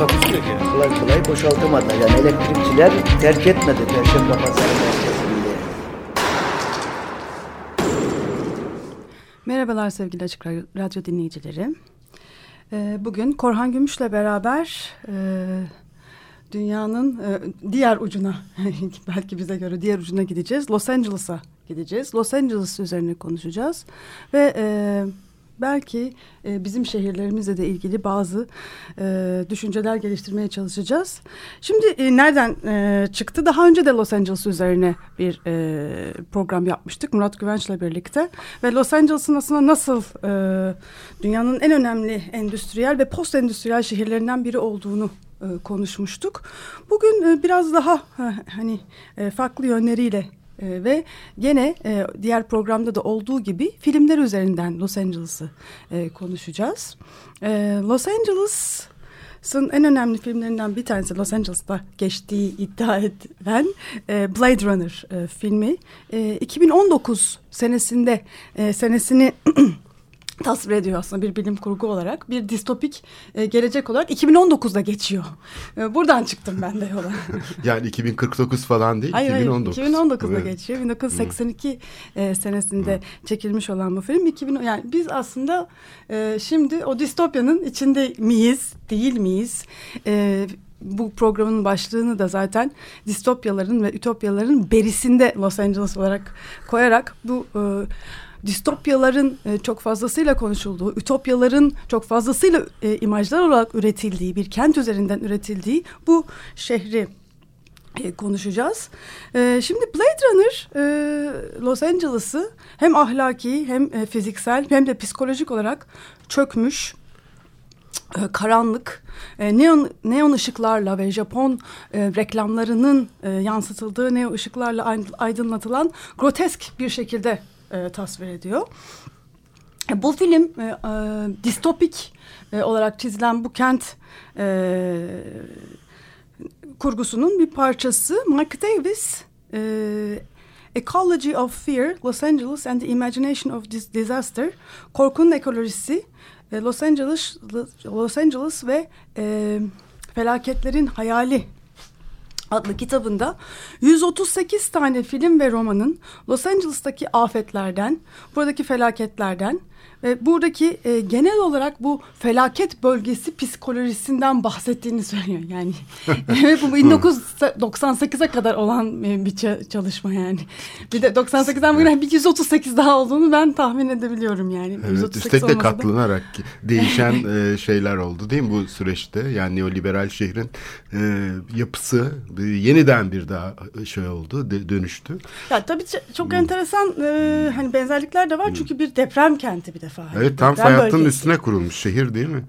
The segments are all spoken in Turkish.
Takusu yok. Kolay kolay boşaltamadı. Yani elektrikçiler terk etmedi Perşembe Pazarı merkezinde. Merhabalar sevgili Açık Radyo dinleyicileri. Ee, Bugün Korhan Gümüş'le beraber e, dünyanın e, diğer ucuna, belki bize göre diğer ucuna gideceğiz. Los Angeles'a gideceğiz. Los Angeles üzerine konuşacağız. Ve e, belki e, bizim şehirlerimizle de ilgili bazı e, düşünceler geliştirmeye çalışacağız. Şimdi e, nereden e, çıktı? Daha önce de Los Angeles üzerine bir e, program yapmıştık Murat Güvenç'le birlikte. Ve Los Angeles'ın aslında nasıl e, dünyanın en önemli endüstriyel ve post endüstriyel şehirlerinden biri olduğunu e, konuşmuştuk. Bugün e, biraz daha ha, hani e, farklı yönleriyle e, ve gene e, diğer programda da olduğu gibi filmler üzerinden Los Angeles'ı e, konuşacağız. E, Los Angeles'ın en önemli filmlerinden bir tanesi Los Angeles'ta geçtiği iddia edilen e, Blade Runner e, filmi. E, 2019 senesinde e, senesini tasvir ediyor aslında bir bilim kurgu olarak. Bir distopik e, gelecek olarak 2019'da geçiyor. E, buradan çıktım ben de yola. Yani 2049 falan değil, Hayır, 2019. Hayır, 2019'da Evet. geçiyor. 1982 e, senesinde çekilmiş olan bu film. 2000 yani biz aslında e, şimdi o distopyanın içinde miyiz, değil miyiz? E, bu programın başlığını da zaten distopyaların ve ütopyaların berisinde Los Angeles olarak koyarak bu e, distopyaların e, çok fazlasıyla konuşulduğu, ütopyaların çok fazlasıyla e, imajlar olarak üretildiği, bir kent üzerinden üretildiği bu şehri e, konuşacağız. E, şimdi Blade Runner e, Los Angeles'ı hem ahlaki hem e, fiziksel hem de psikolojik olarak çökmüş, e, karanlık, e, neon, neon ışıklarla ve Japon e, reklamlarının yansıtıldığı neon ışıklarla aydınlatılan grotesk bir şekilde e, tasvir ediyor. E, Bu film e, e, distopik e, olarak çizilen bu kent e, kurgusunun bir parçası. Mark Davis, e, Ecology of Fear, Los Angeles and the Imagination of Dis- Disaster, Korkunun Ekolojisi, e, Los Angeles, Los Angeles ve e, Felaketlerin Hayali adlı kitabında 138 tane film ve romanın Los Angeles'taki afetlerden, buradaki felaketlerden ve buradaki e, genel olarak bu felaket bölgesi psikolojisinden bahsettiğini söylüyor. Yani bu 1998'e kadar olan e, bir ça- çalışma yani. Bir de 98'den bugüne bir 138 daha olduğunu ben tahmin edebiliyorum yani. Evet, 138 üstelik de da- katlanarak değişen e, şeyler oldu değil mi bu süreçte? Yani neoliberal şehrin e, yapısı e, yeniden bir daha şey oldu, de- dönüştü. Ya tabii çok enteresan e, hani benzerlikler de var çünkü bir deprem kenti bir defa. Evet tam Deprem fay hattının bölgesi. üstüne kurulmuş şehir değil mi?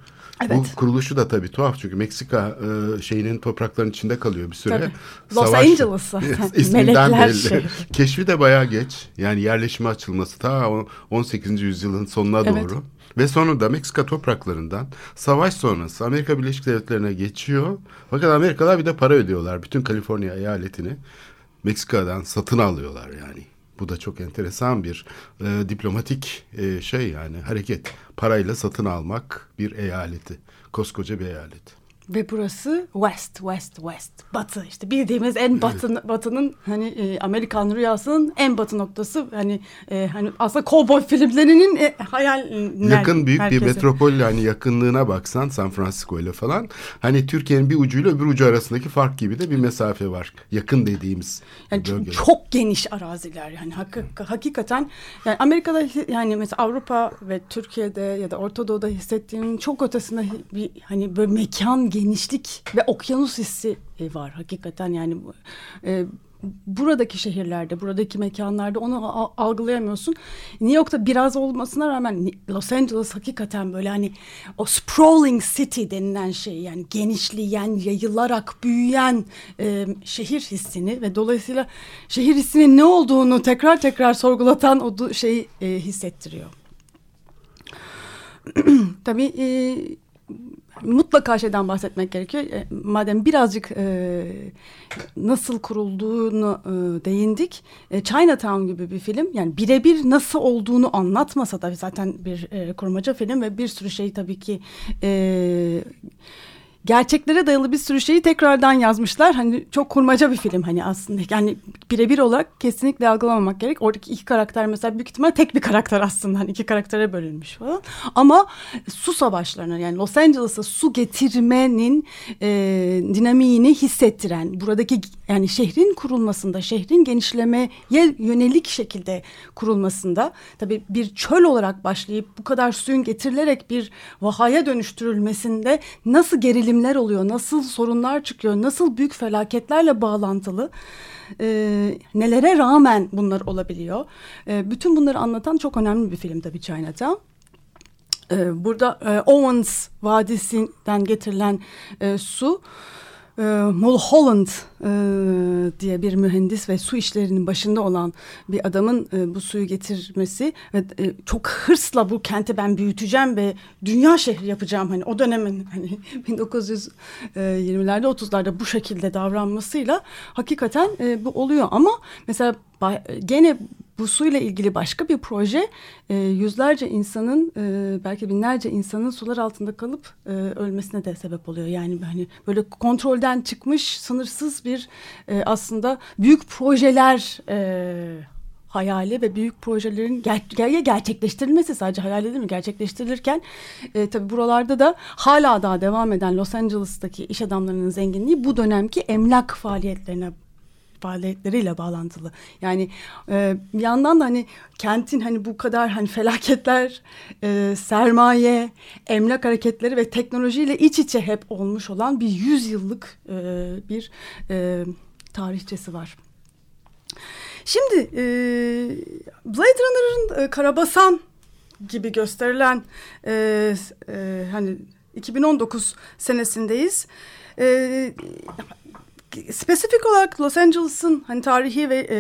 Evet. Bu kuruluşu da tabii tuhaf çünkü Meksika e, şeyinin topraklarının içinde kalıyor bir süre. Tabii. Los Angeles zaten. Melekler belli. şehri. Keşfi de bayağı geç. Yani yerleşime açılması ta o 18. yüzyılın sonuna Evet. doğru. Ve sonunda Meksika topraklarından savaş sonrası Amerika Birleşik Devletleri'ne geçiyor. Fakat Amerikalılar bir de para ödüyorlar. Bütün Kaliforniya eyaletini Meksika'dan satın alıyorlar yani. Bu da çok enteresan bir e, diplomatik e, şey yani hareket. Parayla satın almak bir eyaleti. Koskoca bir eyalet. Ve burası West, West, West. Batı işte bildiğimiz en batı, batının hani e, Amerikan rüyasının en batı noktası. Hani e, hani aslında kovboy filmlerinin e, hayal Yakın büyük merkezi. bir metropol yani yakınlığına baksan San Francisco ile falan hani Türkiye'nin bir ucuyla öbür ucu arasındaki fark gibi de bir mesafe var. Yakın dediğimiz Yani çok, bölge. çok geniş araziler yani hak- hakikaten yani Amerika'da yani mesela Avrupa ve Türkiye'de ya da Orta Doğu'da hissettiğinin çok ötesinde bir hani böyle mekan genişlik ve okyanus hissi e, var hakikaten yani e, buradaki şehirlerde, buradaki mekanlarda onu algılayamıyorsun. New York'ta biraz olmasına rağmen Los Angeles hakikaten böyle hani o sprawling city denilen şey yani genişleyen, yayılarak büyüyen e, şehir hissini ve dolayısıyla şehir hissinin ne olduğunu tekrar tekrar sorgulatan o şeyi e, hissettiriyor. Tabii e, mutlaka şeyden bahsetmek gerekiyor. E, madem birazcık e, nasıl kurulduğunu e, değindik. E, Chinatown gibi bir film yani birebir nasıl olduğunu anlatmasa da zaten bir e, kurmaca film ve bir sürü şey tabii ki e, gerçeklere dayalı bir sürü şeyi tekrardan yazmışlar. Hani çok kurmaca bir film hani aslında. Yani birebir olarak kesinlikle algılamamak gerek. Oradaki iki karakter mesela büyük ihtimal tek bir karakter aslında. Hani iki karaktere bölünmüş falan. Ama su savaşlarına yani Los Angeles'a su getirmenin e, dinamiğini hissettiren buradaki yani şehrin kurulmasında, şehrin genişlemeye yönelik şekilde kurulmasında tabii bir çöl olarak başlayıp bu kadar suyun getirilerek bir vahaya dönüştürülmesinde nasıl gerilimler oluyor, nasıl sorunlar çıkıyor, nasıl büyük felaketlerle bağlantılı e, nelere rağmen bunlar olabiliyor. E, bütün bunları anlatan çok önemli bir film tabii Chinatown. E, burada e, Owens Vadisi'nden getirilen e, su e, Mulholland e, diye bir mühendis ve su işlerinin başında olan bir adamın e, bu suyu getirmesi ve e, çok hırsla bu kenti ben büyüteceğim ve dünya şehri yapacağım. Hani o dönemin hani 1920'lerde 30'larda bu şekilde davranmasıyla hakikaten e, bu oluyor. Ama mesela gene bu suyla ilgili başka bir proje e, yüzlerce insanın e, belki binlerce insanın sular altında kalıp e, ölmesine de sebep oluyor. Yani hani böyle kontrolden çıkmış sınırsız bir e, aslında büyük projeler e, hayali ve büyük projelerin ger ger gerçekleştirilmesi sadece hayal değil mi? Gerçekleştirilirken e, tabii buralarda da hala daha devam eden Los Angeles'taki iş adamlarının zenginliği bu dönemki emlak faaliyetlerine faaliyetleriyle bağlantılı. Yani e, bir yandan da hani kentin hani bu kadar hani felaketler, e, sermaye, emlak hareketleri ve teknolojiyle iç içe hep olmuş olan bir yüzyıllık e, bir e, tarihçesi var. Şimdi e, Blade Runner'ın e, Karabasan gibi gösterilen e, e, hani 2019 senesindeyiz. E, spesifik olarak Los Angeles'ın hani tarihi ve e,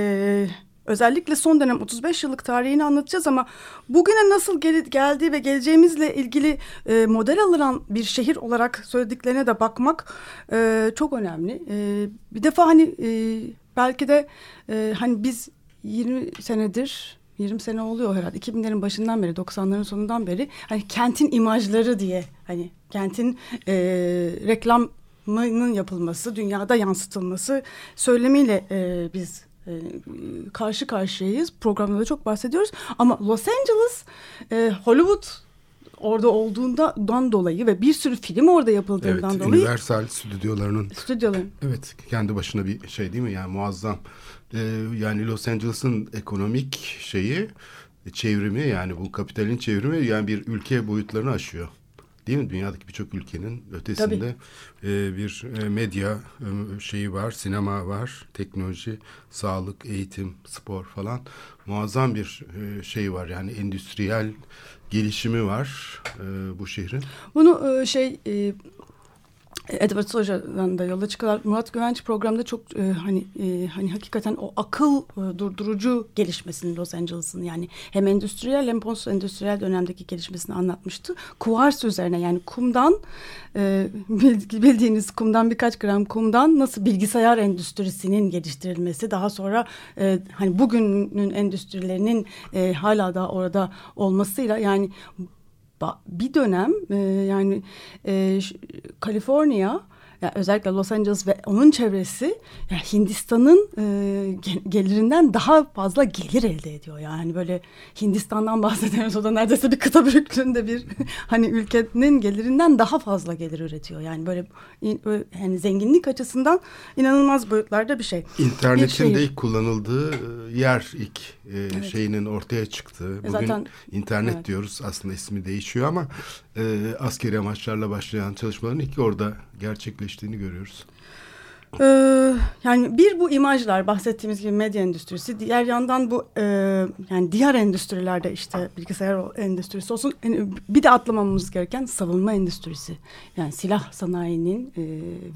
özellikle son dönem 35 yıllık tarihini anlatacağız ama bugüne nasıl gel geldiği ve geleceğimizle ilgili e, model alınan bir şehir olarak söylediklerine de bakmak e, çok önemli. E, bir defa hani e, belki de e, hani biz 20 senedir 20 sene oluyor herhalde 2000'lerin başından beri 90'ların sonundan beri hani kentin imajları diye hani kentin e, reklam mının yapılması, dünyada yansıtılması söylemiyle e, biz e, karşı karşıyayız. Programda da çok bahsediyoruz. Ama Los Angeles, e, Hollywood orada olduğundan dolayı ve bir sürü film orada yapıldığından evet, dolayı. Universal stüdyolarının. Stüdyoların. Evet kendi başına bir şey değil mi yani muazzam. Ee, yani Los Angeles'ın ekonomik şeyi çevrimi yani bu kapitalin çevrimi yani bir ülke boyutlarını aşıyor. Değil mi? Dünyadaki birçok ülkenin ötesinde e, bir e, medya e, şeyi var, sinema var, teknoloji, sağlık, eğitim, spor falan muazzam bir e, şey var. Yani endüstriyel gelişimi var e, bu şehrin. Bunu e, şey e, Edward Soja'dan da yola çıkılan Murat Güvenç programda çok e, hani e, hani hakikaten o akıl e, durdurucu gelişmesini Los Angeles'ın yani hem endüstriyel hem post endüstriyel dönemdeki gelişmesini anlatmıştı. Kuvars üzerine yani kumdan e, bildiğiniz kumdan birkaç gram kumdan nasıl bilgisayar endüstrisinin geliştirilmesi daha sonra e, hani bugünün endüstrilerinin e, hala da orada olmasıyla yani bir dönem e, yani e, Kaliforniya yani özellikle Los Angeles ve onun çevresi yani Hindistan'ın e, gelirinden daha fazla gelir elde ediyor. Yani böyle Hindistan'dan bahsediyoruz. O da neredeyse bir kıta büyüklüğünde bir hani ülkenin gelirinden daha fazla gelir üretiyor. Yani böyle, yani zenginlik açısından inanılmaz boyutlarda bir şey. İnternetin bir de ilk kullanıldığı yer ilk e, evet. şeyinin ortaya çıktığı. Bugün Zaten, internet evet. diyoruz aslında ismi değişiyor ama e, askeri amaçlarla başlayan çalışmaların ilk orada gerçekleştiğini görüyoruz. Ee, yani bir bu imajlar bahsettiğimiz gibi medya endüstrisi, diğer yandan bu e, yani diğer endüstrilerde işte bilgisayar endüstrisi olsun bir de atlamamamız gereken savunma endüstrisi. Yani silah sanayinin e,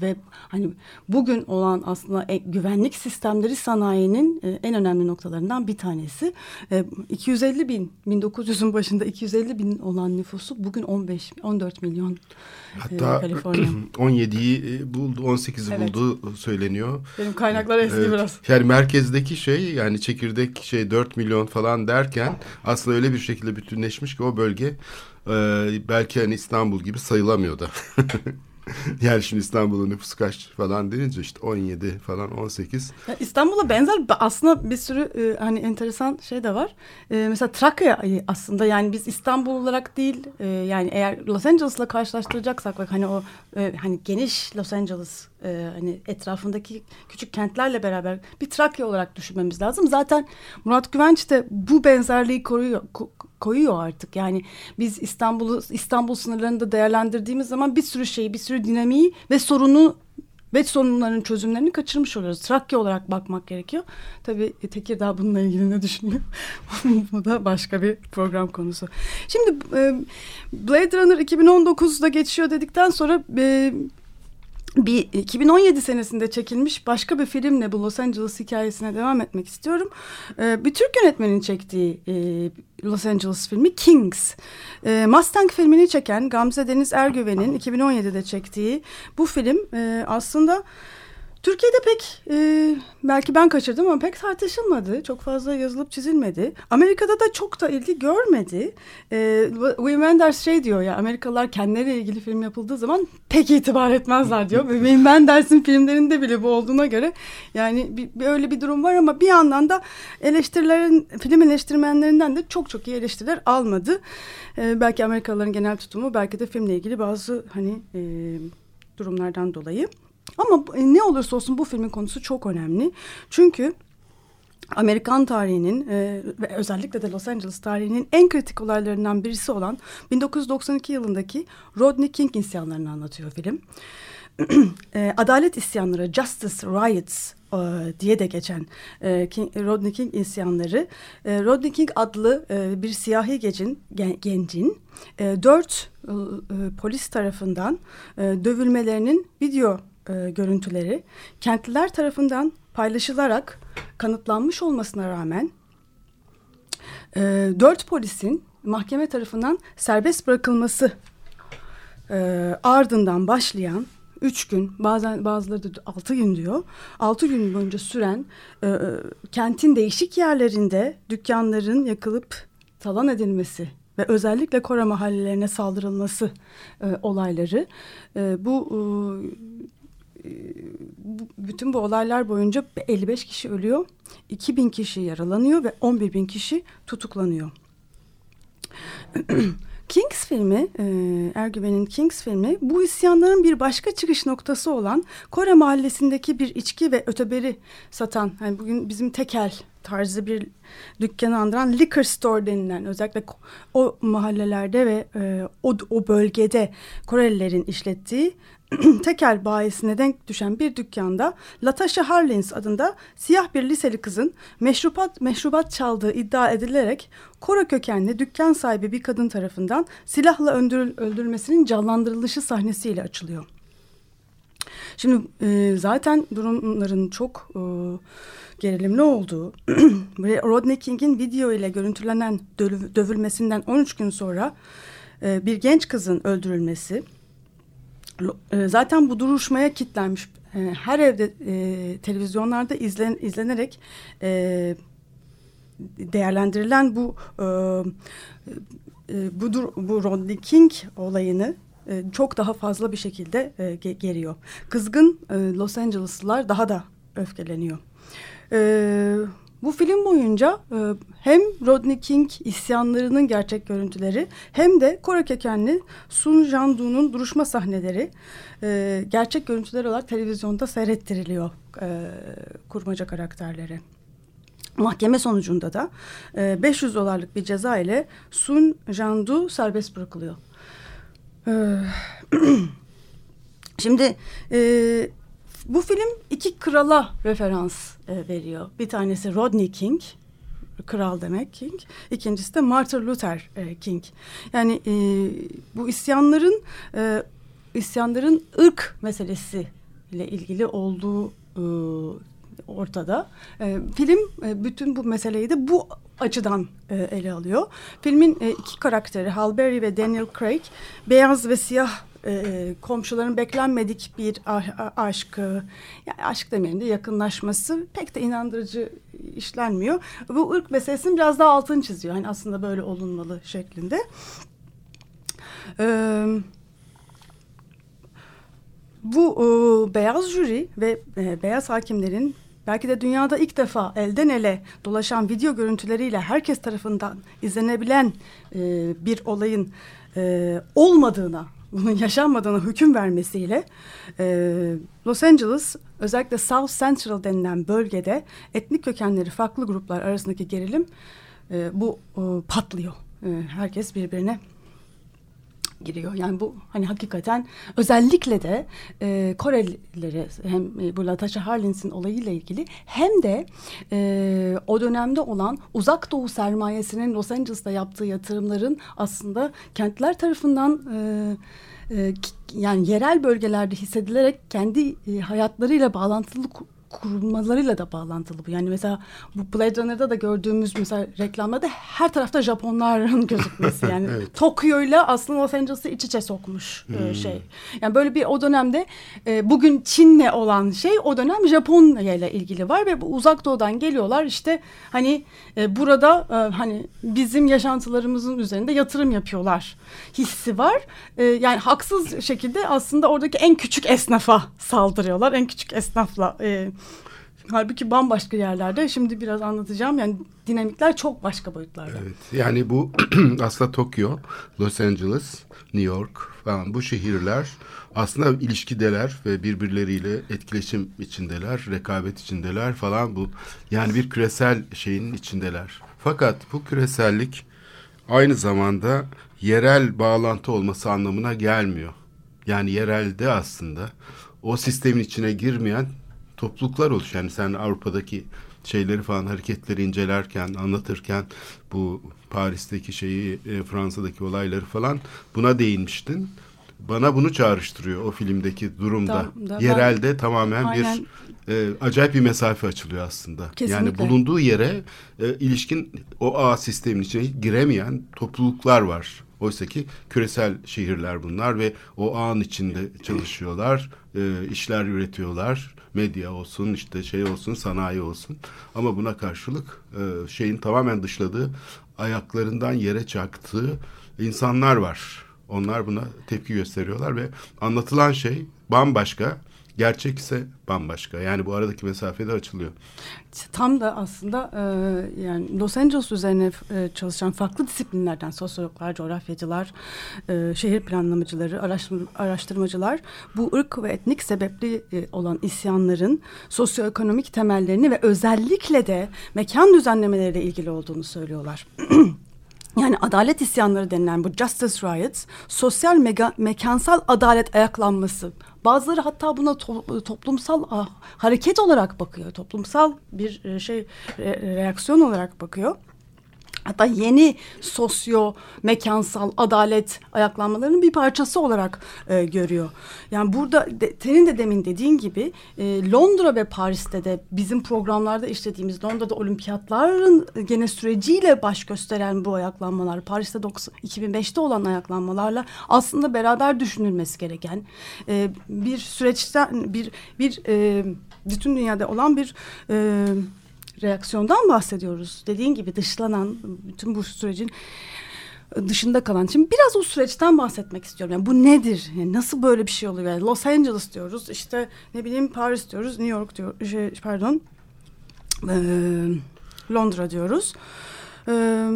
ve hani bugün olan aslında e, güvenlik sistemleri sanayinin e, en önemli noktalarından bir tanesi. E, 250 bin, 1900'ün başında 250 bin olan nüfusu bugün 15, 14 milyon Hatta e, Kaliforniya. 17'yi buldu, 18'i Evet. buldu söyleniyor. Benim kaynaklar eski Evet. biraz. Yani merkezdeki şey yani çekirdek şey 4 milyon falan derken aslında öyle bir şekilde bütünleşmiş ki o bölge e, belki hani İstanbul gibi sayılamıyor da. yani şimdi İstanbul'un nüfusu kaç falan denince işte 17 falan 18. Ya İstanbul'a benzer aslında bir sürü e, hani enteresan şey de var. E, mesela Trakya'yı aslında yani biz İstanbul olarak değil e, yani eğer Los Angeles'la karşılaştıracaksak bak hani o e, hani geniş Los Angeles e, hani etrafındaki küçük kentlerle beraber bir Trakya olarak düşünmemiz lazım. Zaten Murat Güvenç de bu benzerliği koruyor ko- koyuyor artık. Yani biz İstanbul'u İstanbul sınırlarında değerlendirdiğimiz zaman bir sürü şeyi, bir sürü dinamiği ve sorunu ve sorunların çözümlerini kaçırmış oluyoruz. Trakya olarak bakmak gerekiyor. Tabii Tekirdağ bununla ilgili ne düşünüyor? Bu da başka bir program konusu. Şimdi e, Blade Runner 2019'da geçiyor dedikten sonra e, bir 2017 senesinde çekilmiş başka bir filmle bu Los Angeles hikayesine devam etmek istiyorum. Ee, bir Türk yönetmenin çektiği e, Los Angeles filmi Kings. Ee, Mustang filmini çeken Gamze Deniz Ergüven'in 2017'de çektiği bu film e, aslında Türkiye'de pek e, belki ben kaçırdım ama pek tartışılmadı. Çok fazla yazılıp çizilmedi. Amerika'da da çok da ilgi görmedi. E, Wim Wenders şey diyor ya Amerikalılar kendileriyle ilgili film yapıldığı zaman pek itibar etmezler diyor. Ve Wim Wenders'in filmlerinde bile bu olduğuna göre yani bir, öyle bir durum var ama bir yandan da eleştirilerin film eleştirmenlerinden de çok çok iyi eleştiriler almadı. E, belki Amerikalıların genel tutumu belki de filmle ilgili bazı hani e, durumlardan dolayı. Ama e, ne olursa olsun bu filmin konusu çok önemli. Çünkü Amerikan tarihinin e, ve özellikle de Los Angeles tarihinin en kritik olaylarından birisi olan 1992 yılındaki Rodney King isyanlarını anlatıyor film. e, adalet isyanları, Justice Riots e, diye de geçen e, King, Rodney King isyanları, e, Rodney King adlı e, bir siyahi gecin, gen, gencin e, dört e, e, polis tarafından e, dövülmelerinin video e, görüntüleri kentliler tarafından paylaşılarak kanıtlanmış olmasına rağmen e, dört polisin mahkeme tarafından serbest bırakılması e, ardından başlayan üç gün bazen bazıları da altı gün diyor altı gün boyunca süren e, e, kentin değişik yerlerinde dükkanların yakılıp talan edilmesi ve özellikle Kora mahallelerine saldırılması e, olayları e, bu e, bütün bu olaylar boyunca 55 kişi ölüyor, 2000 kişi yaralanıyor ve 11 bin kişi tutuklanıyor. Kings filmi, e, Ergüven'in Kings filmi bu isyanların bir başka çıkış noktası olan Kore mahallesindeki bir içki ve öteberi satan, yani bugün bizim tekel tarzı bir dükkanı andıran liquor store denilen özellikle o mahallelerde ve e, o, o bölgede Korelilerin işlettiği tekel bayisine denk düşen bir dükkanda Latasha Harlins adında siyah bir liseli kızın meşrubat meşrubat çaldığı iddia edilerek Kore kökenli dükkan sahibi bir kadın tarafından silahla öldürül, öldürülmesinin canlandırılışı sahnesiyle açılıyor. Şimdi e, zaten durumların çok e, gerilimli olduğu Rodney King'in video ile görüntülenen dövü- dövülmesinden 13 gün sonra e, bir genç kızın öldürülmesi e, zaten bu duruşmaya kitlenmiş e, her evde e, televizyonlarda izlen, izlenerek değerlendirilen bu bu, dur- bu Rodney King olayını çok daha fazla bir şekilde e, ge- geriyor. Kızgın Los Angeleslılar daha da öfkeleniyor. E, bu film boyunca e, hem Rodney King isyanlarının gerçek görüntüleri hem de Kore kökenli Sun Jandu'nun duruşma sahneleri e, gerçek görüntüler olarak televizyonda seyrettiriliyor e, kurmaca karakterleri. Mahkeme sonucunda da e, 500 dolarlık bir ceza ile Sun Jandu serbest bırakılıyor. E, Şimdi e, bu film iki krala referans e, veriyor. Bir tanesi Rodney King, kral demek King. İkincisi de Martin Luther e, King. Yani e, bu isyanların e, isyanların ırk meselesi ile ilgili olduğu e, ortada. E, film e, bütün bu meseleyi de bu açıdan e, ele alıyor. Filmin e, iki karakteri Hal Berry ve Daniel Craig beyaz ve siyah e, komşuların beklenmedik bir aşkı, yani aşk demeyelim de yakınlaşması pek de inandırıcı işlenmiyor. Bu ırk meselesinin biraz daha altını çiziyor. Hani aslında böyle olunmalı şeklinde. Evet. Bu e, beyaz jüri ve e, beyaz hakimlerin belki de dünyada ilk defa elden ele dolaşan video görüntüleriyle herkes tarafından izlenebilen e, bir olayın e, olmadığına, bunun yaşanmadığına hüküm vermesiyle e, Los Angeles özellikle South Central denilen bölgede etnik kökenleri farklı gruplar arasındaki gerilim e, bu e, patlıyor. E, herkes birbirine giriyor. Yani bu hani hakikaten özellikle de e, Korelileri hem e, bu Latasha Harlins'in olayıyla ilgili hem de e, o dönemde olan uzak doğu sermayesinin Los Angeles'ta yaptığı yatırımların aslında kentler tarafından e, e, yani yerel bölgelerde hissedilerek kendi e, hayatlarıyla bağlantılı kurulmalarıyla da bağlantılı bu. Yani mesela bu Blade Runner'da da gördüğümüz mesela reklamlarda her tarafta Japonların gözükmesi. Yani evet. Tokyo ile aslında Los Angeles'ı iç içe sokmuş e, hmm. şey. Yani böyle bir o dönemde e, bugün Çin'le olan şey o dönem Japonya ile ilgili var ve bu uzak doğudan geliyorlar işte hani e, burada e, hani bizim yaşantılarımızın üzerinde yatırım yapıyorlar hissi var. E, yani haksız şekilde aslında oradaki en küçük esnafa saldırıyorlar. En küçük esnafla e, Halbuki bambaşka yerlerde. Şimdi biraz anlatacağım. Yani dinamikler çok başka boyutlarda. Evet. Yani bu aslında Tokyo, Los Angeles, New York falan bu şehirler aslında ilişkideler ve birbirleriyle etkileşim içindeler, rekabet içindeler falan bu. Yani bir küresel şeyin içindeler. Fakat bu küresellik aynı zamanda yerel bağlantı olması anlamına gelmiyor. Yani yerelde aslında o sistemin içine girmeyen topluluklar oluşuyor. Yani sen Avrupa'daki şeyleri falan hareketleri incelerken, anlatırken bu Paris'teki şeyi, e, Fransa'daki olayları falan buna değinmiştin. Bana bunu çağrıştırıyor o filmdeki durumda. Da, da, Yerelde ben, tamamen aynen. bir e, acayip bir mesafe açılıyor aslında. Kesinlikle. Yani bulunduğu yere e, ilişkin o ağ sistemin içine giremeyen topluluklar var. Oysa ki küresel şehirler bunlar ve o ağın içinde çalışıyorlar, e, işler üretiyorlar. Medya olsun, işte şey olsun, sanayi olsun. Ama buna karşılık e, şeyin tamamen dışladığı, ayaklarından yere çaktığı insanlar var. Onlar buna tepki gösteriyorlar ve anlatılan şey bambaşka. Gerçek ise bambaşka. Yani bu aradaki mesafe de açılıyor. Tam da aslında e, yani Los Angeles üzerine e, çalışan farklı disiplinlerden sosyologlar, coğrafyacılar, e, şehir planlamacıları, araştırma, araştırmacılar bu ırk ve etnik sebepli e, olan isyanların sosyoekonomik temellerini ve özellikle de mekan düzenlemeleriyle ilgili olduğunu söylüyorlar. Yani adalet isyanları denilen bu justice riots, sosyal mega, mekansal adalet ayaklanması. Bazıları hatta buna to, toplumsal ah, hareket olarak bakıyor. Toplumsal bir e, şey re, reaksiyon olarak bakıyor hatta yeni sosyo mekansal adalet ayaklanmalarının bir parçası olarak e, görüyor. Yani burada de, senin de demin dediğin gibi e, Londra ve Paris'te de bizim programlarda işlediğimiz Londra'da olimpiyatların gene süreciyle baş gösteren bu ayaklanmalar Paris'te 90, 2005'te olan ayaklanmalarla aslında beraber düşünülmesi gereken e, bir süreçten bir bir e, bütün dünyada olan bir e, reaksiyondan bahsediyoruz. Dediğin gibi dışlanan bütün bu sürecin dışında kalan. Şimdi biraz o süreçten bahsetmek istiyorum. Yani bu nedir? Yani nasıl böyle bir şey oluyor? Yani Los Angeles diyoruz. İşte ne bileyim Paris diyoruz. New York diyor. Şey, pardon. Ee, Londra diyoruz. Ee,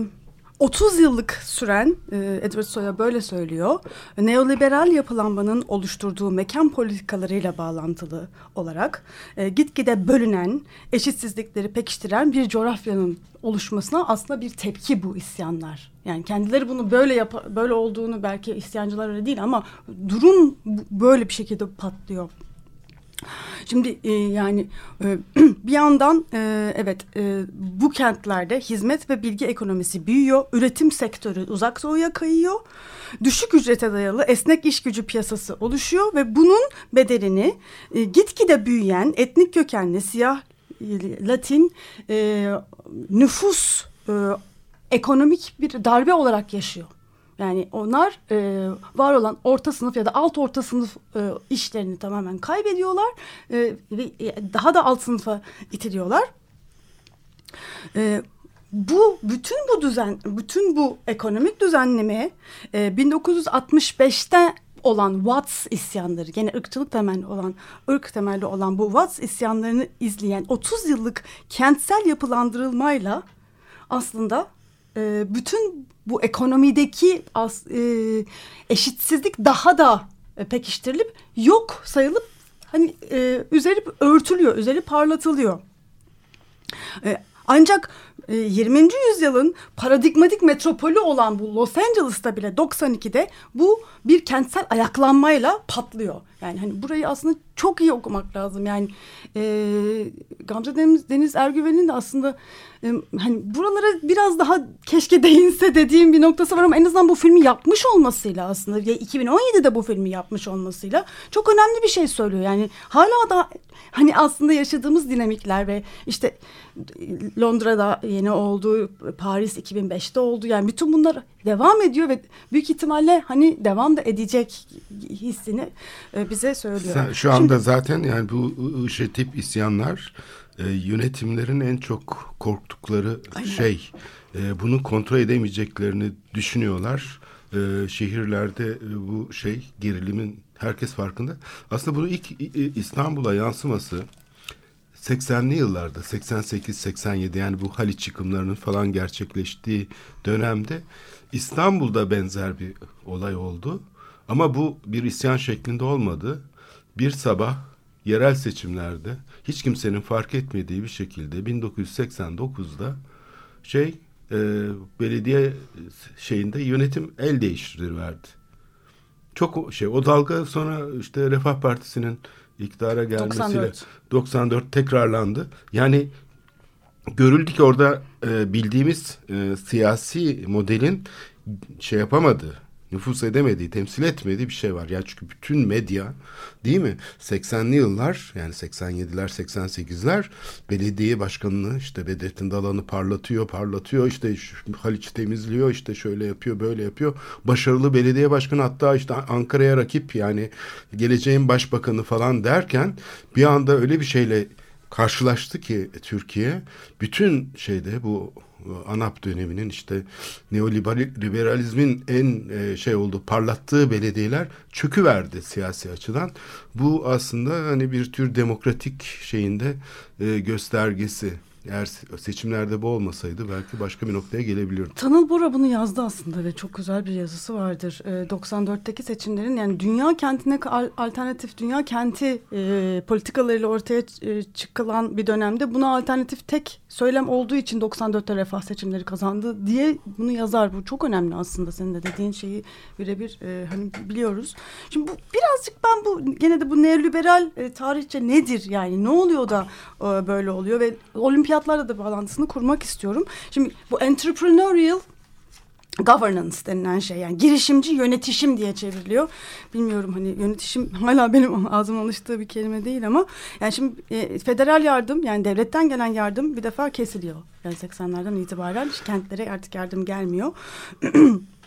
30 yıllık süren e, Edward Soya böyle söylüyor. Neoliberal yapılanmanın oluşturduğu mekan politikalarıyla bağlantılı olarak e, gitgide bölünen, eşitsizlikleri pekiştiren bir coğrafyanın oluşmasına aslında bir tepki bu isyanlar. Yani kendileri bunu böyle yap böyle olduğunu belki isyancılar öyle değil ama durum böyle bir şekilde patlıyor Şimdi e, yani e, bir yandan e, evet e, bu kentlerde hizmet ve bilgi ekonomisi büyüyor. Üretim sektörü uzak doğuya kayıyor. Düşük ücrete dayalı esnek iş gücü piyasası oluşuyor ve bunun bedelini e, gitgide büyüyen etnik kökenli siyah e, Latin e, nüfus e, ekonomik bir darbe olarak yaşıyor. Yani onlar e, var olan orta sınıf ya da alt orta sınıf e, işlerini tamamen kaybediyorlar e, ve e, daha da alt sınıfa itiliyorlar. E, bu bütün bu düzen, bütün bu ekonomik düzenleme e, 1965'te olan Watts isyanları, gene ırkçılık temelli olan, ırk temelli olan bu Watts isyanlarını izleyen 30 yıllık kentsel yapılandırılmayla aslında e, bütün bu ekonomideki as, e, eşitsizlik daha da e, pekiştirilip yok sayılıp hani e, üzeri örtülüyor, üzeri parlatılıyor. E, ancak 20. E, yüzyılın paradigmatik metropolü olan bu Los Angeles'ta bile 92'de bu bir kentsel ayaklanmayla patlıyor. Yani hani burayı aslında çok iyi okumak lazım. Yani e, Gamze Deniz, Deniz Ergüven'in de aslında e, hani buralara biraz daha keşke değinse dediğim bir noktası var ama en azından bu filmi yapmış olmasıyla aslında ya 2017'de bu filmi yapmış olmasıyla çok önemli bir şey söylüyor. Yani hala da hani aslında yaşadığımız dinamikler ve işte Londra'da yeni oldu, Paris 2005'te oldu. Yani bütün bunlar devam ediyor ve büyük ihtimalle hani devam da edecek hissini e, bize söylüyor. Şu anda Şimdi, zaten yani bu IŞİD tip isyanlar e, yönetimlerin en çok korktukları aynen. şey. E, bunu kontrol edemeyeceklerini düşünüyorlar. E, şehirlerde e, bu şey gerilimin herkes farkında. Aslında bunu ilk İstanbul'a yansıması 80'li yıllarda 88-87 yani bu Haliç çıkımlarının falan gerçekleştiği dönemde İstanbul'da benzer bir olay oldu. Ama bu bir isyan şeklinde olmadı. Bir sabah yerel seçimlerde hiç kimsenin fark etmediği bir şekilde 1989'da şey e, belediye şeyinde yönetim el değiştiriverdi. Çok şey o dalga sonra işte Refah Partisi'nin iktidara gelmesiyle 94, 94 tekrarlandı. Yani görüldü ki orada e, bildiğimiz e, siyasi modelin şey yapamadı nüfus edemediği, temsil etmediği bir şey var. Ya çünkü bütün medya değil mi? 80'li yıllar yani 87'ler 88'ler belediye başkanını işte Bedrettin Dalan'ı parlatıyor, parlatıyor. işte Haliç temizliyor, işte şöyle yapıyor, böyle yapıyor. Başarılı belediye başkanı hatta işte Ankara'ya rakip yani geleceğin başbakanı falan derken bir anda öyle bir şeyle karşılaştı ki Türkiye bütün şeyde bu ANAP döneminin işte neoliberalizmin en e, şey olduğu parlattığı belediyeler çöküverdi siyasi açıdan. Bu aslında hani bir tür demokratik şeyinde e, göstergesi. Eğer seçimlerde bu olmasaydı belki başka bir noktaya gelebilirdi. Tanıl Bora bunu yazdı aslında ve çok güzel bir yazısı vardır. E, 94'teki seçimlerin yani dünya kentine alternatif dünya kenti e, politikalarıyla ortaya e, çıkılan bir dönemde buna alternatif tek söylem olduğu için 94'te refah seçimleri kazandı diye bunu yazar. Bu çok önemli aslında senin de dediğin şeyi birebir e, hani biliyoruz. Şimdi bu birazcık ben bu gene de bu neoliberal e, tarihçe nedir yani ne oluyor da e, böyle oluyor ve olimpiyat olimpiyatlarla da bağlantısını kurmak istiyorum. Şimdi bu entrepreneurial governance denilen şey yani girişimci yönetişim diye çevriliyor. Bilmiyorum hani yönetişim hala benim ağzıma alıştığı bir kelime değil ama yani şimdi e, federal yardım yani devletten gelen yardım bir defa kesiliyor. Yani 80'lerden itibaren kentlere artık yardım gelmiyor.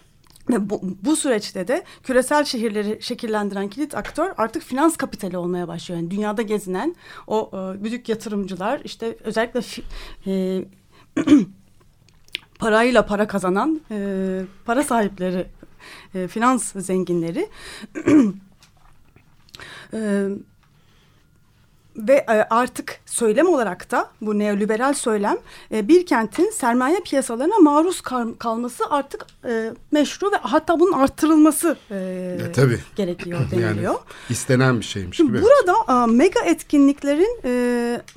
Bu, bu süreçte de küresel şehirleri şekillendiren kilit aktör artık finans kapitali olmaya başlıyor. Yani dünyada gezinen o e, büyük yatırımcılar işte özellikle e, parayla para kazanan e, para sahipleri, e, finans zenginleri e, ve e, artık söylem olarak da bu neoliberal söylem e, bir kentin sermaye piyasalarına maruz kal kalması artık e, meşru ve hatta bunun arttırılması Ya, tabii. gerekiyor deniliyor. Yani istenen bir şeymiş Şimdi gibi. burada mega etkinliklerin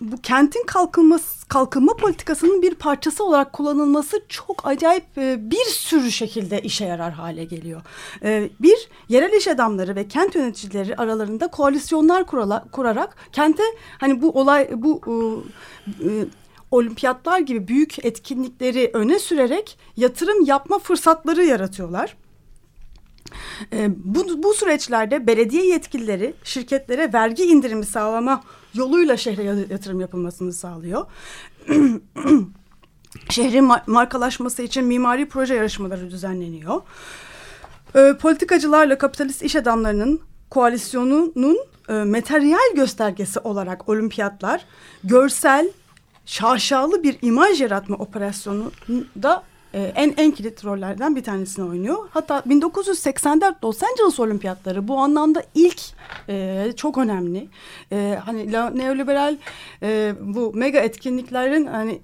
bu kentin kalkınması kalkınma politikasının bir parçası olarak kullanılması çok acayip e, bir sürü şekilde işe yarar hale geliyor. E, bir yerel iş adamları ve kent yöneticileri aralarında koalisyonlar kurala, kurarak kente hani bu olay bu e, olimpiyatlar gibi büyük etkinlikleri öne sürerek yatırım yapma fırsatları yaratıyorlar. Bu, bu süreçlerde belediye yetkilileri şirketlere vergi indirimi sağlama yoluyla şehre yatırım yapılmasını sağlıyor. Şehrin markalaşması için mimari proje yarışmaları düzenleniyor. E, politikacılarla kapitalist iş adamlarının koalisyonunun e, materyal göstergesi olarak olimpiyatlar görsel, şaşalı bir imaj yaratma operasyonu da e, en en kilit rollerden bir tanesini oynuyor. Hatta 1984 Los Angeles Olimpiyatları bu anlamda ilk e, çok önemli. E, hani neoliberal e, bu mega etkinliklerin hani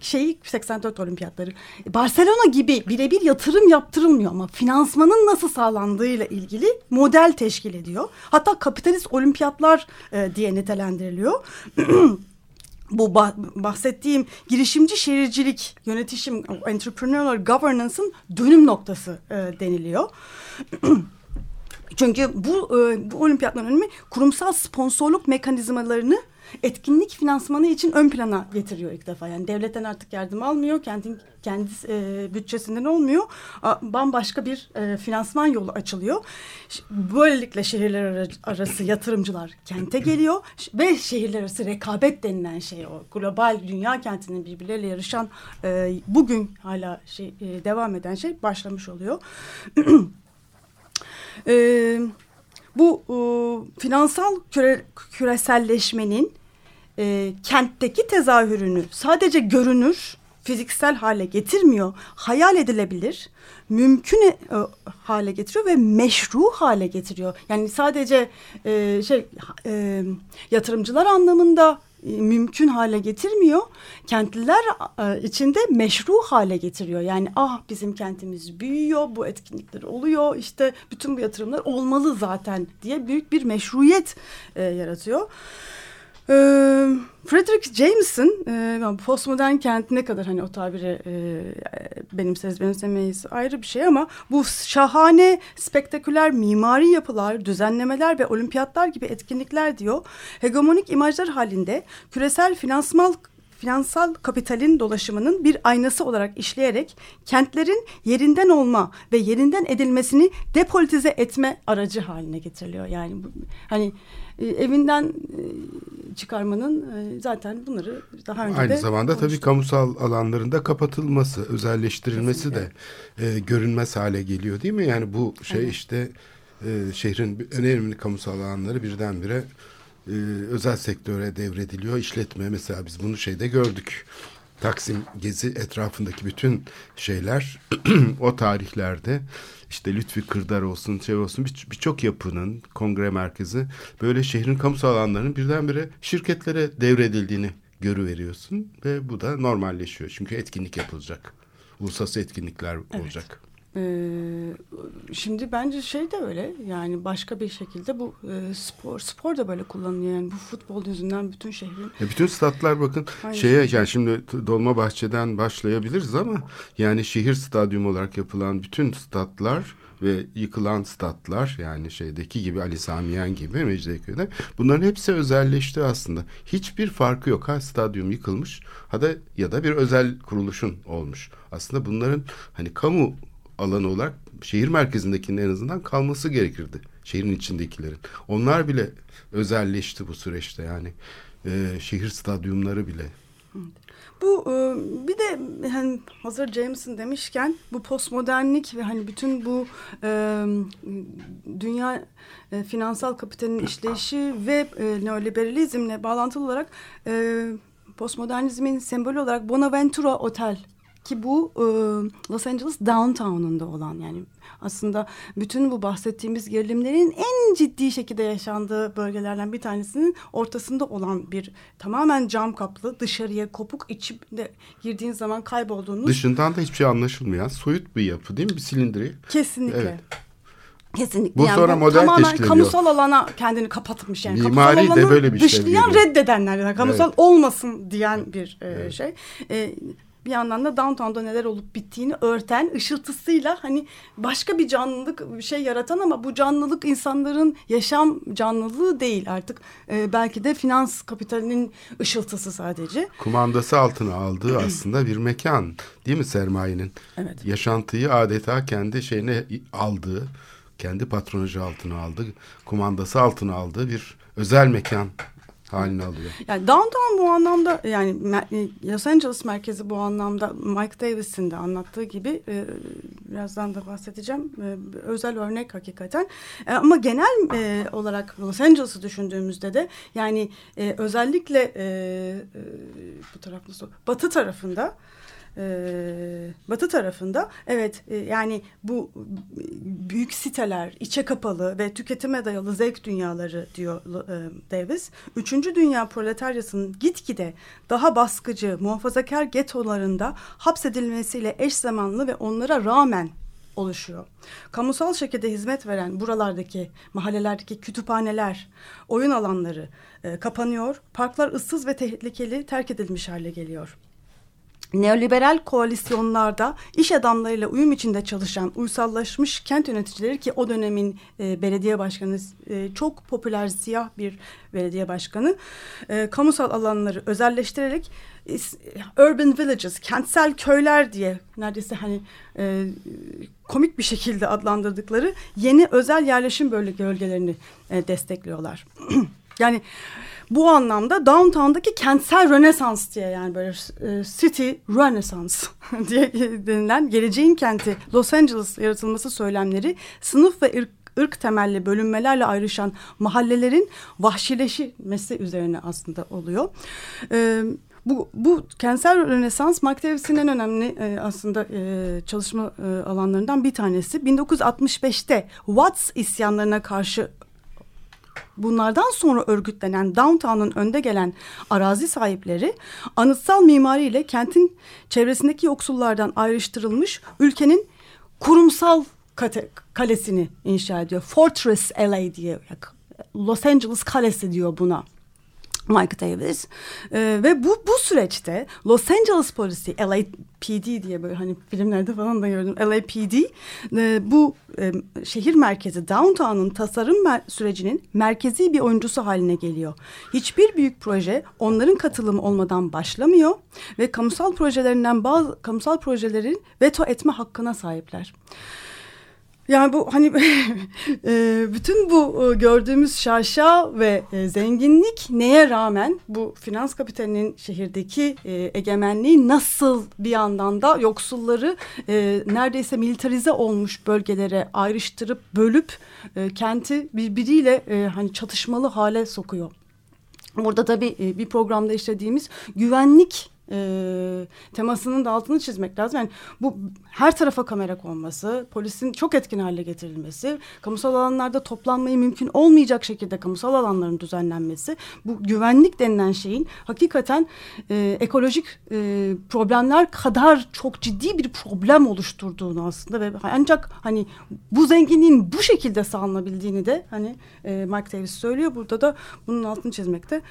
şeyi 84 olimpiyatları. Barcelona gibi birebir yatırım yaptırılmıyor ama finansmanın nasıl sağlandığıyla ilgili model teşkil ediyor. Hatta kapitalist olimpiyatlar e, diye nitelendiriliyor. bu bahsettiğim girişimci şehircilik, yönetişim, entrepreneurial governance'ın dönüm noktası e, deniliyor. Çünkü bu, e, bu olimpiyatların önemi kurumsal sponsorluk mekanizmalarını etkinlik finansmanı için ön plana getiriyor ilk defa. Yani devletten artık yardım almıyor. Kentin kendi e, bütçesinden olmuyor. Bambaşka bir e, finansman yolu açılıyor. Böylelikle şehirler arası yatırımcılar kente geliyor ve şehirler arası rekabet denilen şey o. Global dünya kentinin birbirleriyle yarışan e, bugün hala şey e, devam eden şey başlamış oluyor. Eee bu e, finansal küre, küreselleşmenin e, kentteki tezahürünü sadece görünür, fiziksel hale getirmiyor, hayal edilebilir, mümkün e, hale getiriyor ve meşru hale getiriyor. Yani sadece e, şey e, yatırımcılar anlamında mümkün hale getirmiyor. Kentliler e, içinde meşru hale getiriyor. Yani ah bizim kentimiz büyüyor, bu etkinlikler oluyor, işte bütün bu yatırımlar olmalı zaten diye büyük bir meşruiyet e, yaratıyor. E, Frederick Jameson e, postmodern kent ne kadar hani o tabiri e, benimseniz benimsemeyiz ayrı bir şey ama bu şahane spektaküler mimari yapılar, düzenlemeler ve olimpiyatlar gibi etkinlikler diyor. Hegemonik imajlar halinde küresel finansmal finansal kapitalin dolaşımının bir aynası olarak işleyerek kentlerin yerinden olma ve yerinden edilmesini depolitize etme aracı haline getiriliyor. Yani hani e, evinden e, çıkarmanın e, zaten bunları daha önce Aynı de zamanda tabii kamusal alanlarında kapatılması, özelleştirilmesi Kesinlikle. de e, görünmez hale geliyor değil mi? Yani bu şey evet. işte e, şehrin önemli kamusal alanları birdenbire e, özel sektöre devrediliyor. İşletme mesela biz bunu şeyde gördük. Taksim Gezi etrafındaki bütün şeyler o tarihlerde işte Lütfi Kırdar olsun, şey olsun birçok bir yapının kongre merkezi böyle şehrin kamusal alanlarının birdenbire şirketlere devredildiğini görüveriyorsun ve bu da normalleşiyor. Çünkü etkinlik yapılacak. Uluslararası etkinlikler evet. olacak. Ee, şimdi bence şey de öyle yani başka bir şekilde bu e, spor spor da böyle kullanılıyor yani bu futbol yüzünden bütün şehrin. Ya bütün statlar bakın Aynı şeye şey. yani şimdi Dolma Bahçe'den başlayabiliriz ama yani şehir stadyumu olarak yapılan bütün statlar ve yıkılan statlar yani şeydeki gibi Ali Samiyen gibi Mecidiyeköy'de bunların hepsi özelleşti aslında. Hiçbir farkı yok. Ha stadyum yıkılmış ha da ya da bir özel kuruluşun olmuş. Aslında bunların hani kamu alanı olarak şehir merkezindekinin en azından kalması gerekirdi. Şehrin içindekilerin. Onlar bile özelleşti bu süreçte yani. E, şehir stadyumları bile. Bu e, bir de hani hazır Jameson demişken bu postmodernlik ve hani bütün bu e, dünya e, finansal kapitalin işleyişi ve e, neoliberalizmle bağlantılı olarak e, postmodernizmin sembolü olarak Bonaventura Otel ki bu e, Los Angeles downtown'unda olan yani aslında bütün bu bahsettiğimiz gerilimlerin en ciddi şekilde yaşandığı bölgelerden bir tanesinin ortasında olan bir tamamen cam kaplı dışarıya kopuk içinde girdiğin zaman kaybolduğunuz Dışından da hiçbir şey anlaşılmayan soyut bir yapı değil mi? Bir silindiri. kesinlikle. Evet. Kesinlikle. Bu sonra model tamamen kamusal alana kendini kapatmış yani. Mimari kamusal de böyle bir şey dışlayan reddedenler yani kamusal Evet. olmasın diyen bir e, şey. E, bir yandan da downtown'da neler olup bittiğini örten ışıltısıyla hani başka bir canlılık bir şey yaratan ama bu canlılık insanların yaşam canlılığı değil artık e, belki de finans kapitalinin ışıltısı sadece. Kumandası altına aldığı aslında bir mekan değil mi sermayenin? Evet. Yaşantıyı adeta kendi şeyine aldığı, kendi patronajı altına aldığı, kumandası altına aldığı bir özel mekan haline alıyor. Yani downtown bu anlamda yani me- Los Angeles merkezi bu anlamda Mike Davis'in de anlattığı gibi e, birazdan da bahsedeceğim e, özel örnek hakikaten E, ama genel e, olarak Los Angeles'ı düşündüğümüzde de yani e, özellikle e, e, bu taraf nasıl batı tarafında e, batı tarafında evet e, yani bu büyük siteler içe kapalı ve tüketime dayalı zevk dünyaları diyor e, Davis. Üçüncü dünya proletaryasının gitgide daha baskıcı muhafazakar getolarında hapsedilmesiyle eş zamanlı ve onlara rağmen oluşuyor. Kamusal şekilde hizmet veren buralardaki mahallelerdeki kütüphaneler, oyun alanları e, kapanıyor. Parklar ıssız ve tehlikeli terk edilmiş hale geliyor neoliberal koalisyonlarda iş adamlarıyla uyum içinde çalışan uysallaşmış kent yöneticileri ki o dönemin e, belediye başkanı e, çok popüler siyah bir belediye başkanı e, kamusal alanları özelleştirerek e, urban villages kentsel köyler diye neredeyse hani e, komik bir şekilde adlandırdıkları yeni özel yerleşim bölgelerini e, destekliyorlar. yani bu anlamda downtown'daki kentsel rönesans diye yani böyle e, city renaissance diye denilen geleceğin kenti Los Angeles yaratılması söylemleri sınıf ve ırk ırk temelli bölünmelerle ayrışan mahallelerin vahşileşmesi üzerine aslında oluyor. Ee, bu, bu kentsel rönesans Mark Davis'in en önemli e, aslında e, çalışma e, alanlarından bir tanesi. 1965'te Watts isyanlarına karşı Bunlardan sonra örgütlenen downtown'un önde gelen arazi sahipleri anıtsal mimariyle kentin çevresindeki yoksullardan ayrıştırılmış ülkenin kurumsal kate, kalesini inşa ediyor. Fortress LA diye Los Angeles kalesi diyor buna. Mike Davis ee, ve bu bu süreçte Los Angeles polisi LAPD diye böyle hani filmlerde falan da gördüm LAPD e, bu e, şehir merkezi downtown'un tasarım mer sürecinin merkezi bir oyuncusu haline geliyor. Hiçbir büyük proje onların katılımı olmadan başlamıyor ve kamusal projelerinden bazı kamusal projelerin veto etme hakkına sahipler. Yani bu hani bütün bu gördüğümüz şaşa ve zenginlik neye rağmen bu finans kapitalinin şehirdeki egemenliği nasıl bir yandan da yoksulları neredeyse militarize olmuş bölgelere ayrıştırıp bölüp kenti birbiriyle hani çatışmalı hale sokuyor. Burada tabii bir programda işlediğimiz güvenlik e, temasının da altını çizmek lazım. Yani bu her tarafa kamera konması, polisin çok etkin hale getirilmesi, kamusal alanlarda toplanmayı mümkün olmayacak şekilde kamusal alanların düzenlenmesi, bu güvenlik denilen şeyin hakikaten e, ekolojik e, problemler kadar çok ciddi bir problem oluşturduğunu aslında ve ancak hani bu zenginliğin bu şekilde sağlanabildiğini de hani e, Mark Davis söylüyor. Burada da bunun altını çizmekte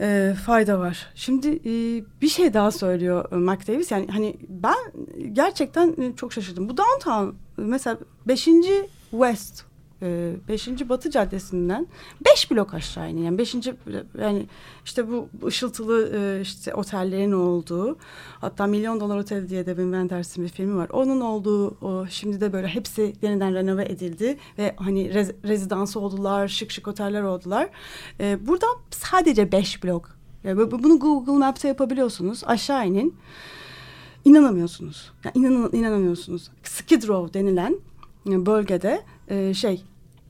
e, fayda var. Şimdi e, bir şey daha söylüyor e, Mark Davis. Yani hani ben gerçekten e, çok şaşırdım. Bu downtown mesela 5. West 5. E, Batı Caddesi'nden 5 blok aşağı iniyor. Yani 5. yani işte bu ışıltılı e, işte otellerin olduğu hatta Milyon Dolar Otel diye de Wim Wenders'in bir filmi var. Onun olduğu o şimdi de böyle hepsi yeniden renove edildi ve hani rez, rezidans oldular, şık şık oteller oldular. Ee, buradan sadece 5 blok. Yani bunu Google Maps'te yapabiliyorsunuz. Aşağı inin. İnanamıyorsunuz. Yani inan, inanamıyorsunuz. Skid Row denilen bölgede e, şey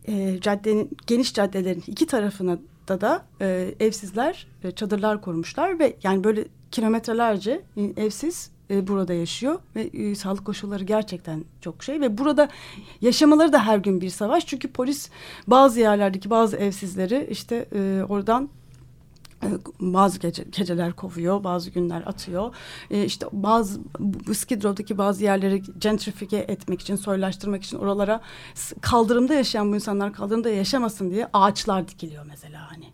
e, caddenin geniş caddelerin iki tarafına da da e, evsizler e, çadırlar kurmuşlar ve yani böyle kilometrelerce evsiz e, burada yaşıyor ve e, sağlık koşulları gerçekten çok şey ve burada yaşamaları da her gün bir savaş. Çünkü polis bazı yerlerdeki bazı evsizleri işte e, oradan e, bazı gece, geceler kovuyor, bazı günler atıyor. E, işte bazı Skid Row'daki bazı yerleri gentrifike etmek için, soylaştırmak için oralara kaldırımda yaşayan bu insanlar kaldırımda yaşamasın diye ağaçlar dikiliyor mesela hani.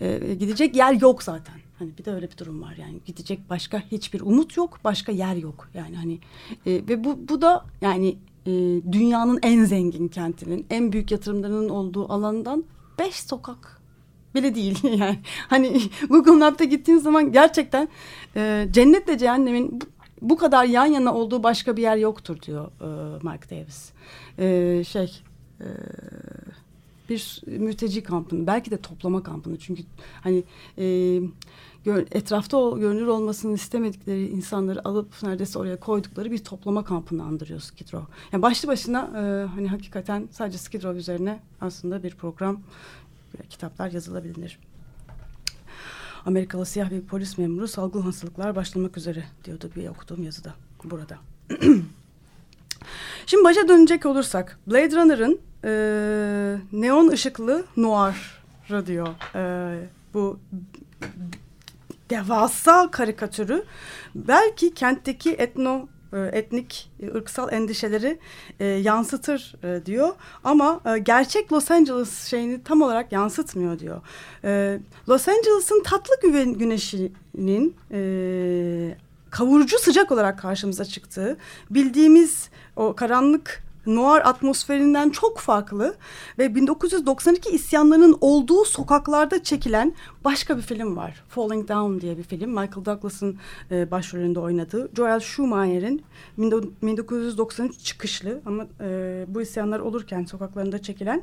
E, gidecek yer yok zaten. Hani bir de öyle bir durum var yani gidecek başka hiçbir umut yok, başka yer yok yani hani e, ve bu bu da yani e, dünyanın en zengin kentinin, en büyük yatırımlarının olduğu alandan beş sokak bile değil yani. Hani Google Map'te gittiğin zaman gerçekten e, cennetle cehennemin bu, kadar yan yana olduğu başka bir yer yoktur diyor e, Mark Davis. E, şey e, bir mülteci kampını belki de toplama kampını çünkü hani e, etrafta o, görünür olmasını istemedikleri insanları alıp neredeyse oraya koydukları bir toplama kampını andırıyor Skid Row. Yani başlı başına e, hani hakikaten sadece Skid Row üzerine aslında bir program kitaplar yazılabilir. Amerikalı siyah bir polis memuru salgın hastalıklar başlamak üzere diyordu bir okuduğum yazıda burada. Şimdi başa dönecek olursak Blade Runner'ın e, neon ışıklı noir diyor. E, bu devasa karikatürü belki kentteki etno etnik, e, ırksal endişeleri e, yansıtır e, diyor. Ama e, gerçek Los Angeles şeyini tam olarak yansıtmıyor diyor. E, Los Angeles'ın tatlı güven, güneşinin e, kavurucu sıcak olarak karşımıza çıktığı, bildiğimiz o karanlık noir atmosferinden çok farklı ve 1992 isyanlarının olduğu sokaklarda çekilen başka bir film var. Falling Down diye bir film. Michael Douglas'ın e, başrolünde oynadığı. Joel Schumacher'in 1993 çıkışlı ama e, bu isyanlar olurken sokaklarında çekilen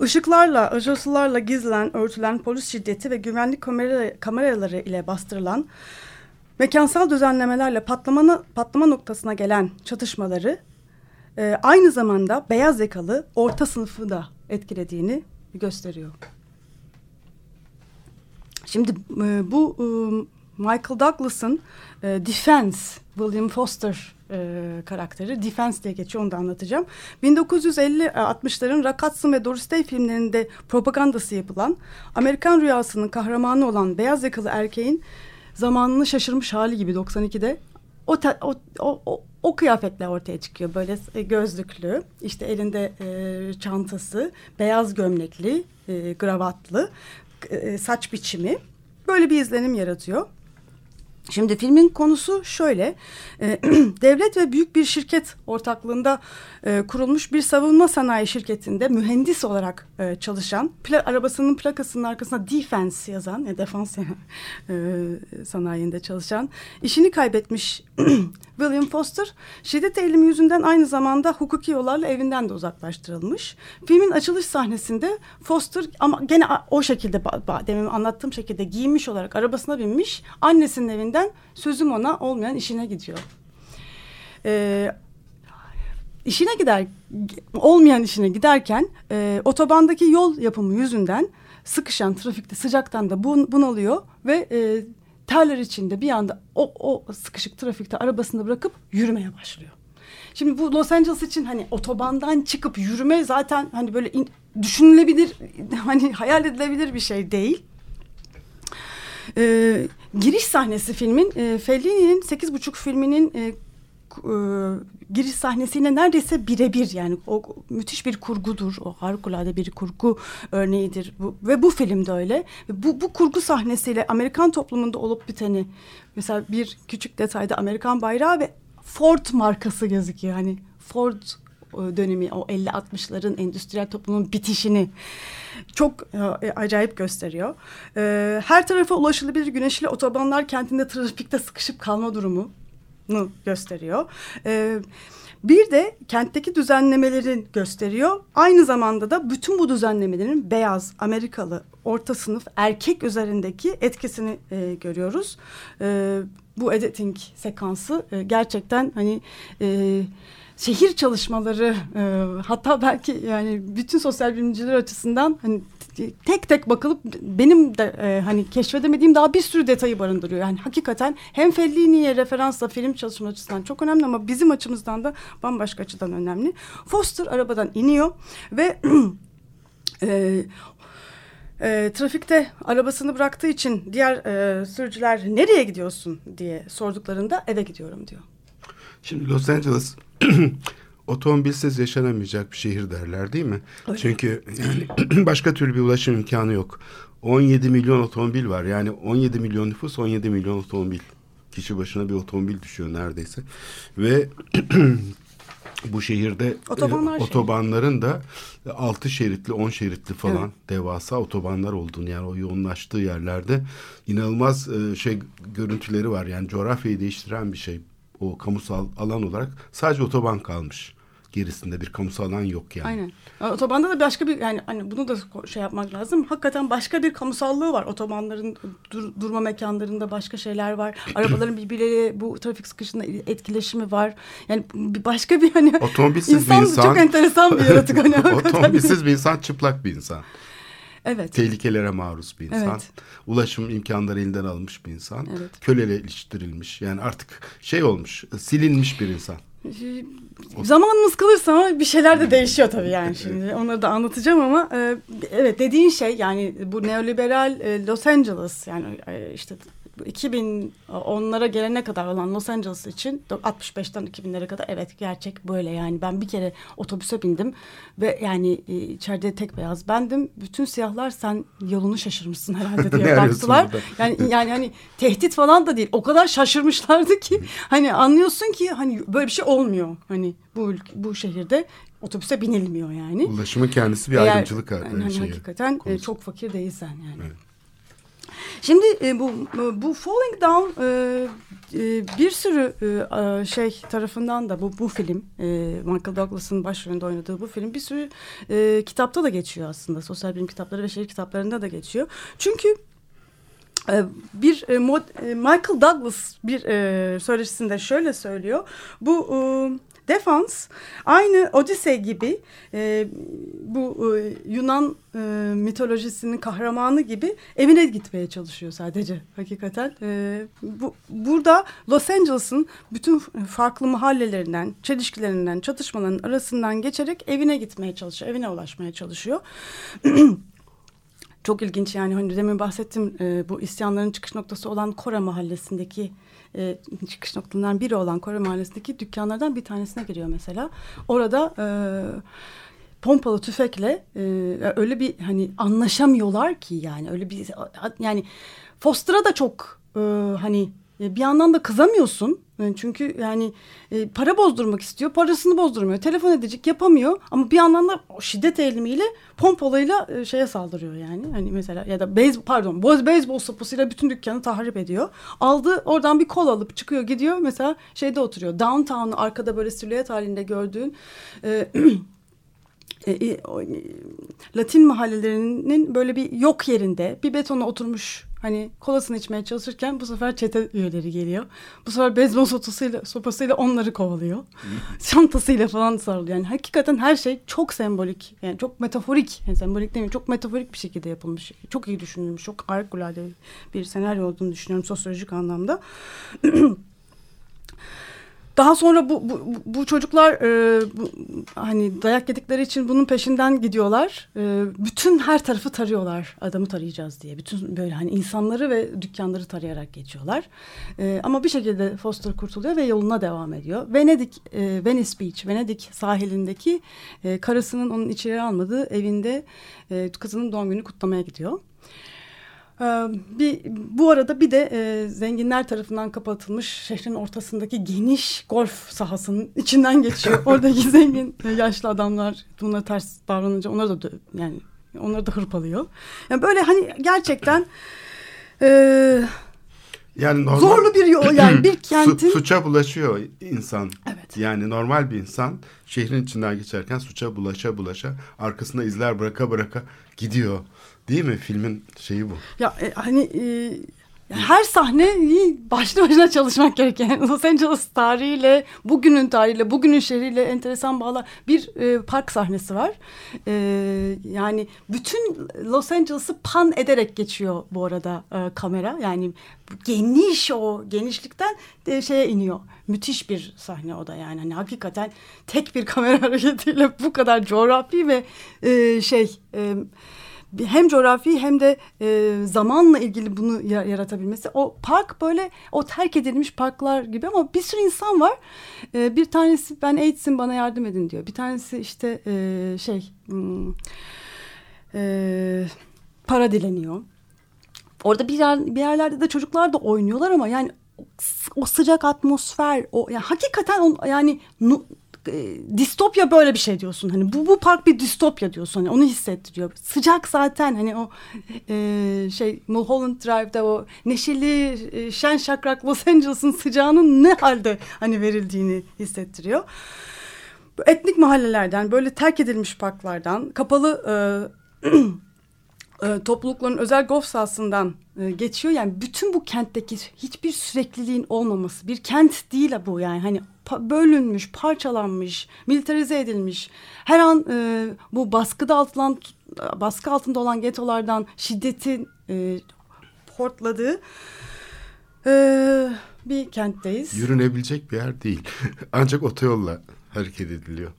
Işıklarla, ajansılarla gizlen, örtülen polis şiddeti ve güvenlik kamera, kameraları ile bastırılan Mekansal düzenlemelerle patlamana, patlama noktasına gelen çatışmaları e, aynı zamanda beyaz yakalı orta sınıfı da etkilediğini gösteriyor. Şimdi e, bu e, Michael Douglas'ın e, Defense, William Foster e, karakteri Defense diye geçiyor onu da anlatacağım. 1950-60'ların e, Hudson ve Doris Day filmlerinde propagandası yapılan Amerikan rüyasının kahramanı olan beyaz yakalı erkeğin zamanını şaşırmış hali gibi 92'de o, te, o, o, o, o kıyafetle ortaya çıkıyor. Böyle e, gözlüklü, işte elinde e, çantası, beyaz gömlekli, e, gravatlı, e, saç biçimi. Böyle bir izlenim yaratıyor. Şimdi filmin konusu şöyle. E, devlet ve büyük bir şirket ortaklığında e, kurulmuş bir savunma sanayi şirketinde mühendis olarak e, çalışan, arabasının plakasının arkasına defense yazan, e, defans sanayinde çalışan, işini kaybetmiş William Foster, şiddet eğilimi yüzünden aynı zamanda hukuki yollarla evinden de uzaklaştırılmış. Filmin açılış sahnesinde Foster ama gene o şekilde demin anlattığım şekilde giyinmiş olarak arabasına binmiş, annesinin evinden sözüm ona olmayan işine gidiyor. Ee, işine gider olmayan işine giderken e, otobandaki yol yapımı yüzünden sıkışan trafikte sıcaktan da bun, bunalıyor ve e, terler içinde bir anda o, o sıkışık trafikte arabasını bırakıp yürümeye başlıyor. Şimdi bu Los Angeles için hani otobandan çıkıp yürüme zaten hani böyle in, düşünülebilir hani hayal edilebilir bir şey değil. Ee, giriş sahnesi filmin e, Fellini'nin sekiz buçuk filminin e, e, giriş sahnesiyle neredeyse birebir yani o müthiş bir kurgudur. O harikulade bir kurgu örneğidir. Bu, ve bu filmde öyle. Ve bu, bu kurgu sahnesiyle Amerikan toplumunda olup biteni mesela bir küçük detayda Amerikan bayrağı ve Ford markası gözüküyor. Hani Ford e, dönemi o 50-60'ların endüstriyel toplumun bitişini çok e, acayip gösteriyor. E, her tarafa ulaşılabilir güneşli otobanlar kentinde trafikte sıkışıp kalma durumu gösteriyor. E, bir de kentteki düzenlemelerin gösteriyor. Aynı zamanda da bütün bu düzenlemelerin beyaz, Amerikalı, orta sınıf erkek üzerindeki etkisini e, görüyoruz. E, bu editing sekansı e, gerçekten hani... E, şehir çalışmaları e, hatta belki yani bütün sosyal bilimciler açısından hani tek tek bakılıp benim de e, hani keşfedemediğim daha bir sürü detayı barındırıyor. Yani hakikaten hem Fellini'ye referansla film çalışma açısından çok önemli ama bizim açımızdan da bambaşka açıdan önemli. Foster arabadan iniyor ve e, e, trafikte arabasını bıraktığı için diğer e, sürücüler nereye gidiyorsun diye sorduklarında eve gidiyorum diyor. Şimdi Los Angeles otomobilsiz yaşanamayacak bir şehir derler değil mi? Öyle. Çünkü yani başka türlü bir ulaşım imkanı yok. 17 milyon otomobil var. Yani 17 milyon nüfus 17 milyon otomobil. Kişi başına bir otomobil düşüyor neredeyse. Ve bu şehirde Otobanlar e, otobanların da 6 şeritli 10 şeritli falan Evet. devasa otobanlar olduğunu yani o yoğunlaştığı yerlerde inanılmaz e, şey görüntüleri var. Yani coğrafyayı değiştiren bir şey o kamusal alan olarak sadece otoban kalmış. Gerisinde bir kamusal alan yok yani. Aynen. Otobanda da başka bir yani hani bunu da şey yapmak lazım. Hakikaten başka bir kamusallığı var. Otobanların dur- durma mekanlarında başka şeyler var. Arabaların birbirleriyle bu trafik sıkışında etkileşimi var. Yani bir başka bir hani Otomobilsiz insan, bir insan çok enteresan bir yaratık hani. Otomobilsiz bir insan çıplak bir insan. Evet. Tehlikelere maruz bir insan. Evet. Ulaşım imkanları elinden alınmış bir insan. Evet. Köleleştirilmiş. Yani artık şey olmuş, silinmiş bir insan. Zamanımız kalırsa ama bir şeyler de değişiyor tabii yani şimdi. Onları da anlatacağım ama e, evet dediğin şey yani bu neoliberal e, Los Angeles yani e, işte 2010'lara gelene kadar olan Los Angeles için 65'ten 2000'lere kadar evet gerçek böyle yani ben bir kere otobüse bindim ve yani e, içeride tek beyaz bendim bütün siyahlar sen yolunu şaşırmışsın herhalde diye baktılar yani yani hani tehdit falan da değil o kadar şaşırmışlardı ki hani anlıyorsun ki hani böyle bir şey olmuyor hani bu ülke, bu şehirde otobüse binilmiyor yani. Ulaşımın kendisi bir Eğer- ayrımcılık yani hani hakikaten e, konusu. çok fakir değilsen yani. Evet. Şimdi e, bu bu Falling Down e, e, bir sürü e, şey tarafından da bu bu film e, Michael Douglas'ın başrolünde oynadığı bu film bir sürü kitapta da geçiyor aslında sosyal bilim kitapları ve şehir kitaplarında da geçiyor. Çünkü bir Michael Douglas bir söyleşisinde şöyle söylüyor. Bu defans aynı Odise gibi e, bu e, Yunan e, mitolojisinin kahramanı gibi evine gitmeye çalışıyor sadece hakikaten. E, bu burada Los Angeles'ın bütün farklı mahallelerinden, çelişkilerinden, çatışmaların arasından geçerek evine gitmeye çalışıyor, evine ulaşmaya çalışıyor. Çok ilginç yani hani demin bahsettim e, bu isyanların çıkış noktası olan Kore mahallesindeki e, çıkış noktalarından biri olan Kore mahallesindeki dükkanlardan bir tanesine giriyor mesela. Orada e, pompalı tüfekle e, öyle bir hani anlaşamıyorlar ki yani öyle bir yani Foster'a da çok e, hani bir yandan da kızamıyorsun. E, Çünkü yani e, para bozdurmak istiyor. Parasını bozdurmuyor. Telefon edecek yapamıyor. Ama bir yandan da şiddet eğilimiyle pompalıyla e, şeye saldırıyor yani. Hani mesela ya da beyz pardon beyzbol sopasıyla bütün dükkanı tahrip ediyor. Aldı oradan bir kol alıp çıkıyor gidiyor. Mesela şeyde oturuyor. Downtown'u arkada böyle silüet halinde gördüğün e, e, e, e, Latin mahallelerinin böyle bir yok yerinde bir betona oturmuş hani kolasını içmeye çalışırken bu sefer çete üyeleri geliyor. Bu sefer beyzbol sopasıyla, sopasıyla onları kovalıyor. Çantasıyla falan sarılıyor. Yani hakikaten her şey çok sembolik. Yani çok metaforik. Yani sembolik değil mi? Çok metaforik bir şekilde yapılmış. Çok iyi düşünülmüş. Çok harikulade bir senaryo olduğunu düşünüyorum sosyolojik anlamda. Daha sonra bu bu, bu çocuklar e, bu, hani dayak yedikleri için bunun peşinden gidiyorlar. E, bütün her tarafı tarıyorlar. Adamı tarayacağız diye. Bütün böyle hani insanları ve dükkanları tarayarak geçiyorlar. E, ama bir şekilde Foster kurtuluyor ve yoluna devam ediyor. Venedik, e, Venice Beach, Venedik sahilindeki e, karısının onun içeri almadığı evinde e, kızının doğum günü kutlamaya gidiyor. Ee, Bir, bu arada bir de e, zenginler tarafından kapatılmış şehrin ortasındaki geniş golf sahasının içinden geçiyor. Oradaki zengin e, yaşlı adamlar buna ters davranınca onları da yani onları da hırpalıyor. Yani böyle hani gerçekten e, Yani normal, zorlu bir yol yani bir Su- kentin suça bulaşıyor insan. Evet. Yani normal bir insan şehrin içinden geçerken suça bulaşa bulaşa arkasında izler bıraka bıraka gidiyor. Değil mi? Filmin şeyi bu. Ya e, hani e, her sahneyi başlı başına çalışmak gereken Los Angeles tarihiyle, bugünün tarihiyle, bugünün şehriyle enteresan bağlar. Bir e, park sahnesi var. E, yani bütün Los Angeles'ı pan ederek geçiyor bu arada e, kamera. Yani geniş o genişlikten e, şeye iniyor. Müthiş bir sahne o da yani. Hani hakikaten tek bir kamera hareketiyle bu kadar coğrafi ve e, şey... E, hem coğrafi hem de e, zamanla ilgili bunu yaratabilmesi. O park böyle o terk edilmiş parklar gibi ama bir sürü insan var. E, bir tanesi ben AIDS'im bana yardım edin diyor. Bir tanesi işte e, şey hmm, e, para dileniyor. Orada bir, yer, bir yerlerde de çocuklar da oynuyorlar ama yani o sıcak atmosfer o yani hakikaten o, yani nu, e, distopya böyle bir şey diyorsun. Hani bu bu park bir distopya diyorsun. Hani onu hissettiriyor. Sıcak zaten hani o e, şey Mulholland Drive'da o neşeli e, şen şakrak Los Angeles'ın sıcağının ne halde hani verildiğini hissettiriyor. Etnik mahallelerden böyle terk edilmiş parklardan kapalı e, e, toplulukların özel golf sahasından e, geçiyor. Yani bütün bu kentteki hiçbir sürekliliğin olmaması bir kent değil bu yani hani pa bölünmüş, parçalanmış, militarize edilmiş. Her an e, bu baskıda altından baskı altında olan getolardan şiddetin e, portladığı e, bir kentteyiz. Yürünebilecek bir yer değil. Ancak otoyolla hareket ediliyor.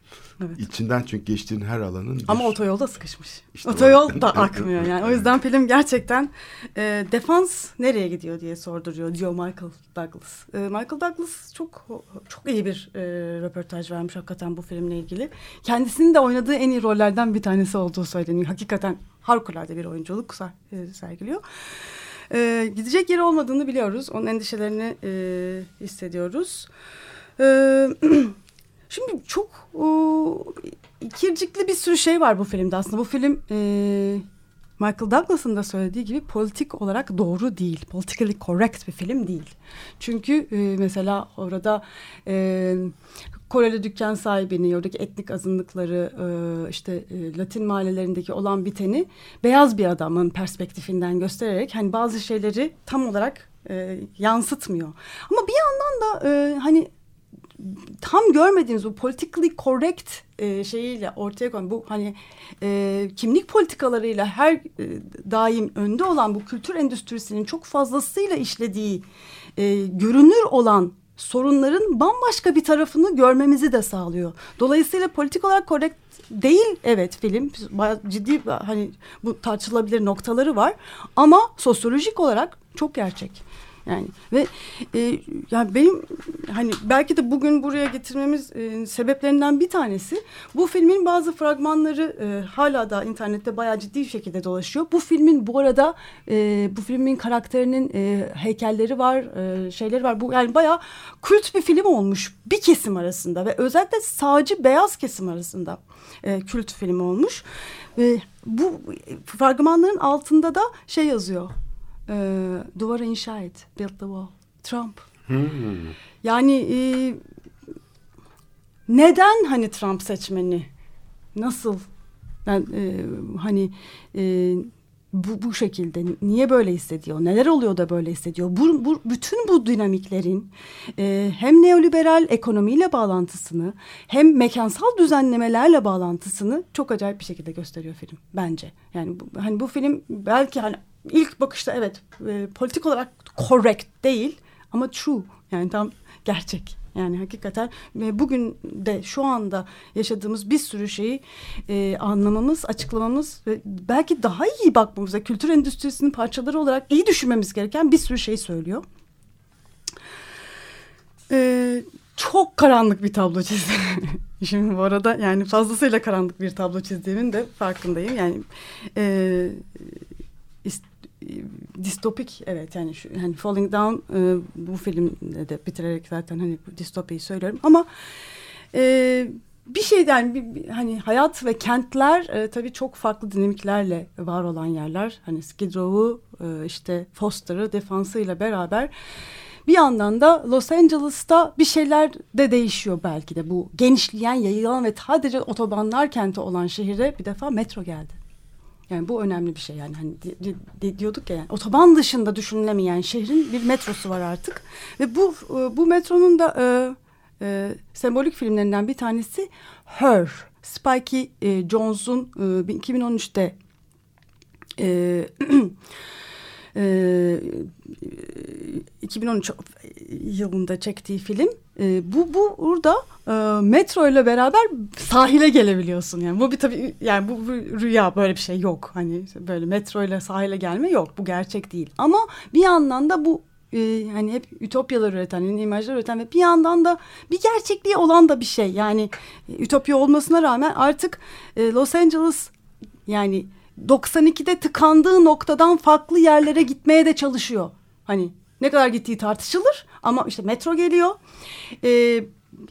Evet. İçinden çünkü geçtiğin her alanın... Bir... Ama otoyolda sıkışmış. İşte Otoyol da akmıyor yani. O yüzden film gerçekten e, defans nereye gidiyor diye sorduruyor diyor Michael Douglas. E, Michael Douglas çok çok iyi bir e, röportaj vermiş hakikaten bu filmle ilgili. Kendisinin de oynadığı en iyi rollerden bir tanesi olduğu söyleniyor. Hakikaten harikulade bir oyunculuk e, sergiliyor. E, gidecek yeri olmadığını biliyoruz. Onun endişelerini e, hissediyoruz. E, Şimdi çok o, ikircikli bir sürü şey var bu filmde aslında. Bu film e, Michael Douglas'ın da söylediği gibi politik olarak doğru değil. Politically correct bir film değil. Çünkü e, mesela orada e, Koreli dükkan sahibini, oradaki etnik azınlıkları, e, işte e, Latin mahallelerindeki olan biteni beyaz bir adamın perspektifinden göstererek hani bazı şeyleri tam olarak e, yansıtmıyor. Ama bir yandan da e, hani tam görmediğimiz bu politically correct e, şeyiyle ortaya koyan bu hani e, kimlik politikalarıyla her e, daim önde olan bu kültür endüstrisinin çok fazlasıyla işlediği e, görünür olan sorunların bambaşka bir tarafını görmemizi de sağlıyor. Dolayısıyla politik olarak korrekt değil evet film bayağı ciddi hani bu tartışılabilir noktaları var ama sosyolojik olarak çok gerçek. Yani ve e, yani benim hani belki de bugün buraya getirmemiz e, sebeplerinden bir tanesi bu filmin bazı fragmanları e, hala da internette bayağı ciddi şekilde dolaşıyor. Bu filmin bu arada e, bu filmin karakterinin e, heykelleri var, e, şeyleri var. Bu yani bayağı kült bir film olmuş bir kesim arasında ve özellikle sağcı beyaz kesim arasında e, kült film olmuş. E, bu fragmanların altında da şey yazıyor e, duvarı inşa et. Build the wall. Trump. Hmm. Yani e, neden hani Trump seçmeni? Nasıl? Ben e, hani e, bu, bu şekilde niye böyle hissediyor? Neler oluyor da böyle hissediyor? Bu, bu bütün bu dinamiklerin e, hem neoliberal ekonomiyle bağlantısını hem mekansal düzenlemelerle bağlantısını çok acayip bir şekilde gösteriyor film bence. Yani bu, hani bu film belki hani ilk bakışta evet e, politik olarak correct değil ama true yani tam gerçek. Yani hakikaten ve bugün de şu anda yaşadığımız bir sürü şeyi e, anlamamız, açıklamamız ve belki daha iyi bakmamız ve kültür endüstrisinin parçaları olarak iyi düşünmemiz gereken bir sürü şey söylüyor. E, çok karanlık bir tablo çizdim. Şimdi bu arada yani fazlasıyla karanlık bir tablo çizdiğimin de farkındayım. Yani e, distopik evet yani şu hani Falling Down e, bu filmde de bitirerek zaten hani distopiyi söylüyorum ama e, bir şeyden bir, hani hayat ve kentler e, tabii çok farklı dinamiklerle var olan yerler. Hani Skid Row'u e, işte Foster'ı defansıyla beraber bir yandan da Los Angeles'ta bir şeyler de değişiyor belki de bu genişleyen, yayılan ve sadece otobanlar kenti olan şehire bir defa metro geldi. Yani bu önemli bir şey yani hani di- di- di- diyorduk ya yani otoban dışında düşünülemeyen şehrin bir metrosu var artık ve bu e, bu metronun da e, e, sembolik filmlerinden bir tanesi Her. Spike e, Jonze'un e, 2013'te e, e, 2013 yılında çektiği film. E, bu bu burada e, metro ile beraber sahile gelebiliyorsun. Yani bu bir tabii yani bu, bu rüya böyle bir şey yok. Hani böyle metro ile sahile gelme yok. Bu gerçek değil. Ama bir yandan da bu e, hani hep ütopyalar üreten, yeni imajlar üreten ve bir yandan da bir gerçekliği olan da bir şey. Yani e, ütopya olmasına rağmen artık e, Los Angeles yani 92'de tıkandığı noktadan farklı yerlere gitmeye de çalışıyor. Hani ne kadar gittiği tartışılır ama işte metro geliyor. Ee,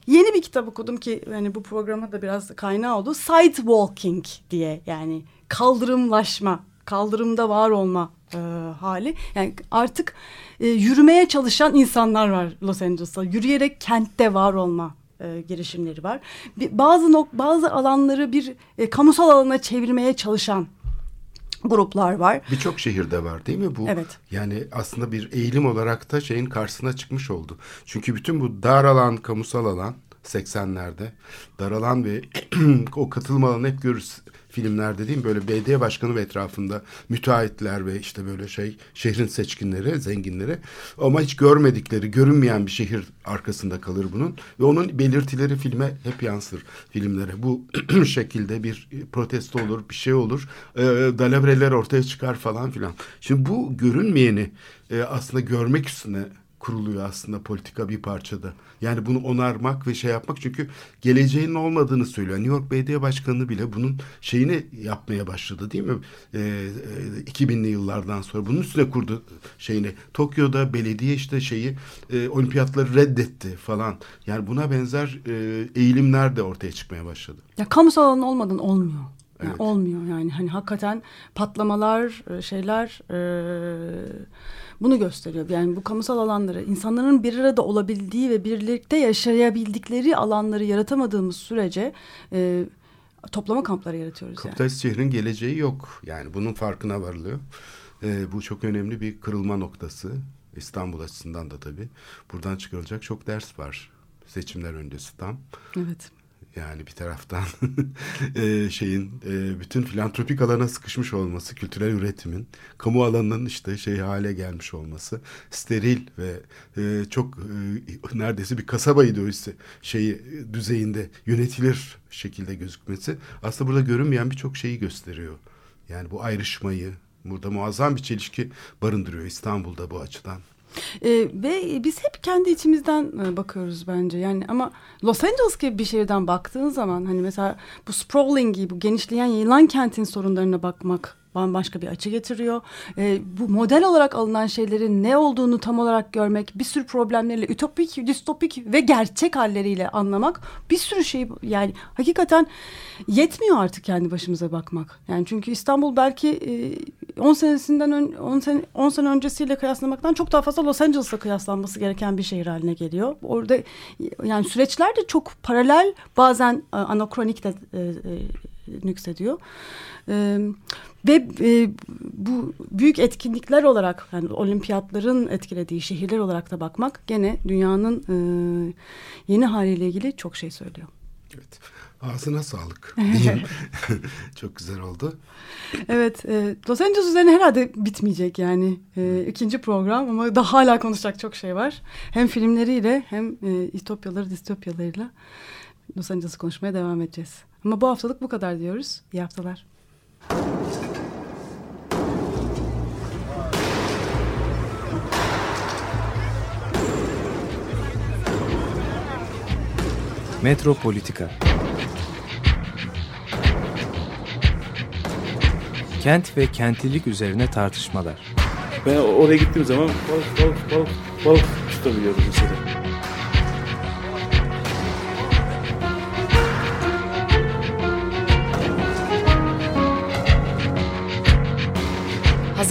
yeni bir kitap okudum ki hani bu programa da biraz kaynağı oldu. Sidewalking diye yani kaldırımlaşma, kaldırımda var olma e, hali. Yani artık e, yürümeye çalışan insanlar var Los Angeles'ta. Yürüyerek kentte var olma e, girişimleri var. Bir, bazı nok- bazı alanları bir e, kamusal alana çevirmeye çalışan gruplar var. Birçok şehirde var değil mi bu? Evet. Yani aslında bir eğilim olarak da şeyin karşısına çıkmış oldu. Çünkü bütün bu dar alan, kamusal alan 80'lerde daralan ve o katılım alanı hep görürüz filmlerde değil mi? Böyle belediye başkanı ve etrafında müteahhitler ve işte böyle şey şehrin seçkinleri, zenginleri ama hiç görmedikleri, görünmeyen bir şehir arkasında kalır bunun ve onun belirtileri filme hep yansır filmlere. Bu şekilde bir protesto olur, bir şey olur. E, dalabreler ortaya çıkar falan filan. Şimdi bu görünmeyeni e, aslında görmek üstüne kuruluyor aslında politika bir parçada. Yani bunu onarmak ve şey yapmak çünkü geleceğin olmadığını söylüyor. New York Belediye Başkanı bile bunun şeyini yapmaya başladı değil mi? Ee, e, 2000'li yıllardan sonra bunun üstüne kurdu şeyini. Tokyo'da belediye işte şeyi e, olimpiyatları reddetti falan. Yani buna benzer e, eğilimler de ortaya çıkmaya başladı. Ya kamusal alan olmadan olmuyor. Yani Evet. Olmuyor yani hani hakikaten patlamalar e, şeyler e, bunu gösteriyor. Yani bu kamusal alanları insanların bir arada olabildiği ve birlikte yaşayabildikleri alanları yaratamadığımız sürece e, toplama kampları yaratıyoruz yani. Kapitalist şehrin geleceği yok. Yani bunun farkına varılıyor. Bu çok önemli bir kırılma noktası. İstanbul açısından da tabii. Buradan çıkarılacak çok ders var. Seçimler öncesi tam. Evet. Yani bir taraftan e, şeyin e, bütün filantropik alana sıkışmış olması, kültürel üretimin, kamu alanının işte şey hale gelmiş olması, steril ve e, çok e, neredeyse bir kasaba ideolojisi şeyi düzeyinde yönetilir şekilde gözükmesi aslında burada görünmeyen birçok şeyi gösteriyor. Yani bu ayrışmayı burada muazzam bir çelişki barındırıyor İstanbul'da bu açıdan. Ee, ve biz hep kendi içimizden e, bakıyoruz bence. Yani ama Los Angeles gibi bir şehirden baktığın zaman hani mesela bu sprawling bu genişleyen yayılan kentin sorunlarına bakmak bambaşka bir açı getiriyor. Ee, bu model olarak alınan şeylerin ne olduğunu tam olarak görmek, bir sürü problemleriyle ütopik, distopik ve gerçek halleriyle anlamak bir sürü şey yani hakikaten yetmiyor artık kendi başımıza bakmak. Yani çünkü İstanbul belki e, 10 senesinden ön, 10 sene 10 sene öncesiyle kıyaslamaktan çok daha fazla Los Angeles'la kıyaslanması gereken bir şehir haline geliyor. Orada yani süreçler de çok paralel bazen e, anakronik de e, e, nüksediyor. E, ve e, bu büyük etkinlikler olarak yani olimpiyatların etkilediği şehirler olarak da bakmak gene dünyanın e, yeni haliyle ilgili çok şey söylüyor. Evet. Ağzına sağlık diyeyim. Çok güzel oldu. Evet, e, Los Angeles üzerine herhalde bitmeyecek yani e, ikinci program ama daha hala konuşacak çok şey var. Hem filmleriyle hem e, ütopyaları, distopyalarıyla Los Angeles'ı konuşmaya devam edeceğiz. Ama bu haftalık bu kadar diyoruz. İyi haftalar. Metropolitika Kent ve kentlilik üzerine tartışmalar. Ben oraya gittiğim zaman balık balık balık balık tutabiliyorum mesela.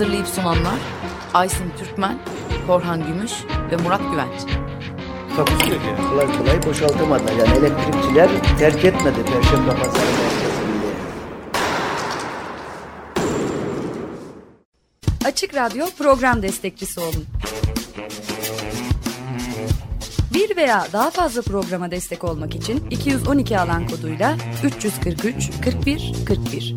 Hazırlayıp sunanlar Aysin Türkmen, Korhan Gümüş ve Murat Güvenç. Takusu yok yani. Kolay kolay boşaltamadılar. Yani elektrikçiler terk etmedi Perşembe Pazarı merkezini. Açık Radyo program destekçisi olun. Bir veya daha fazla programa destek olmak için 212 alan koduyla 343 41 41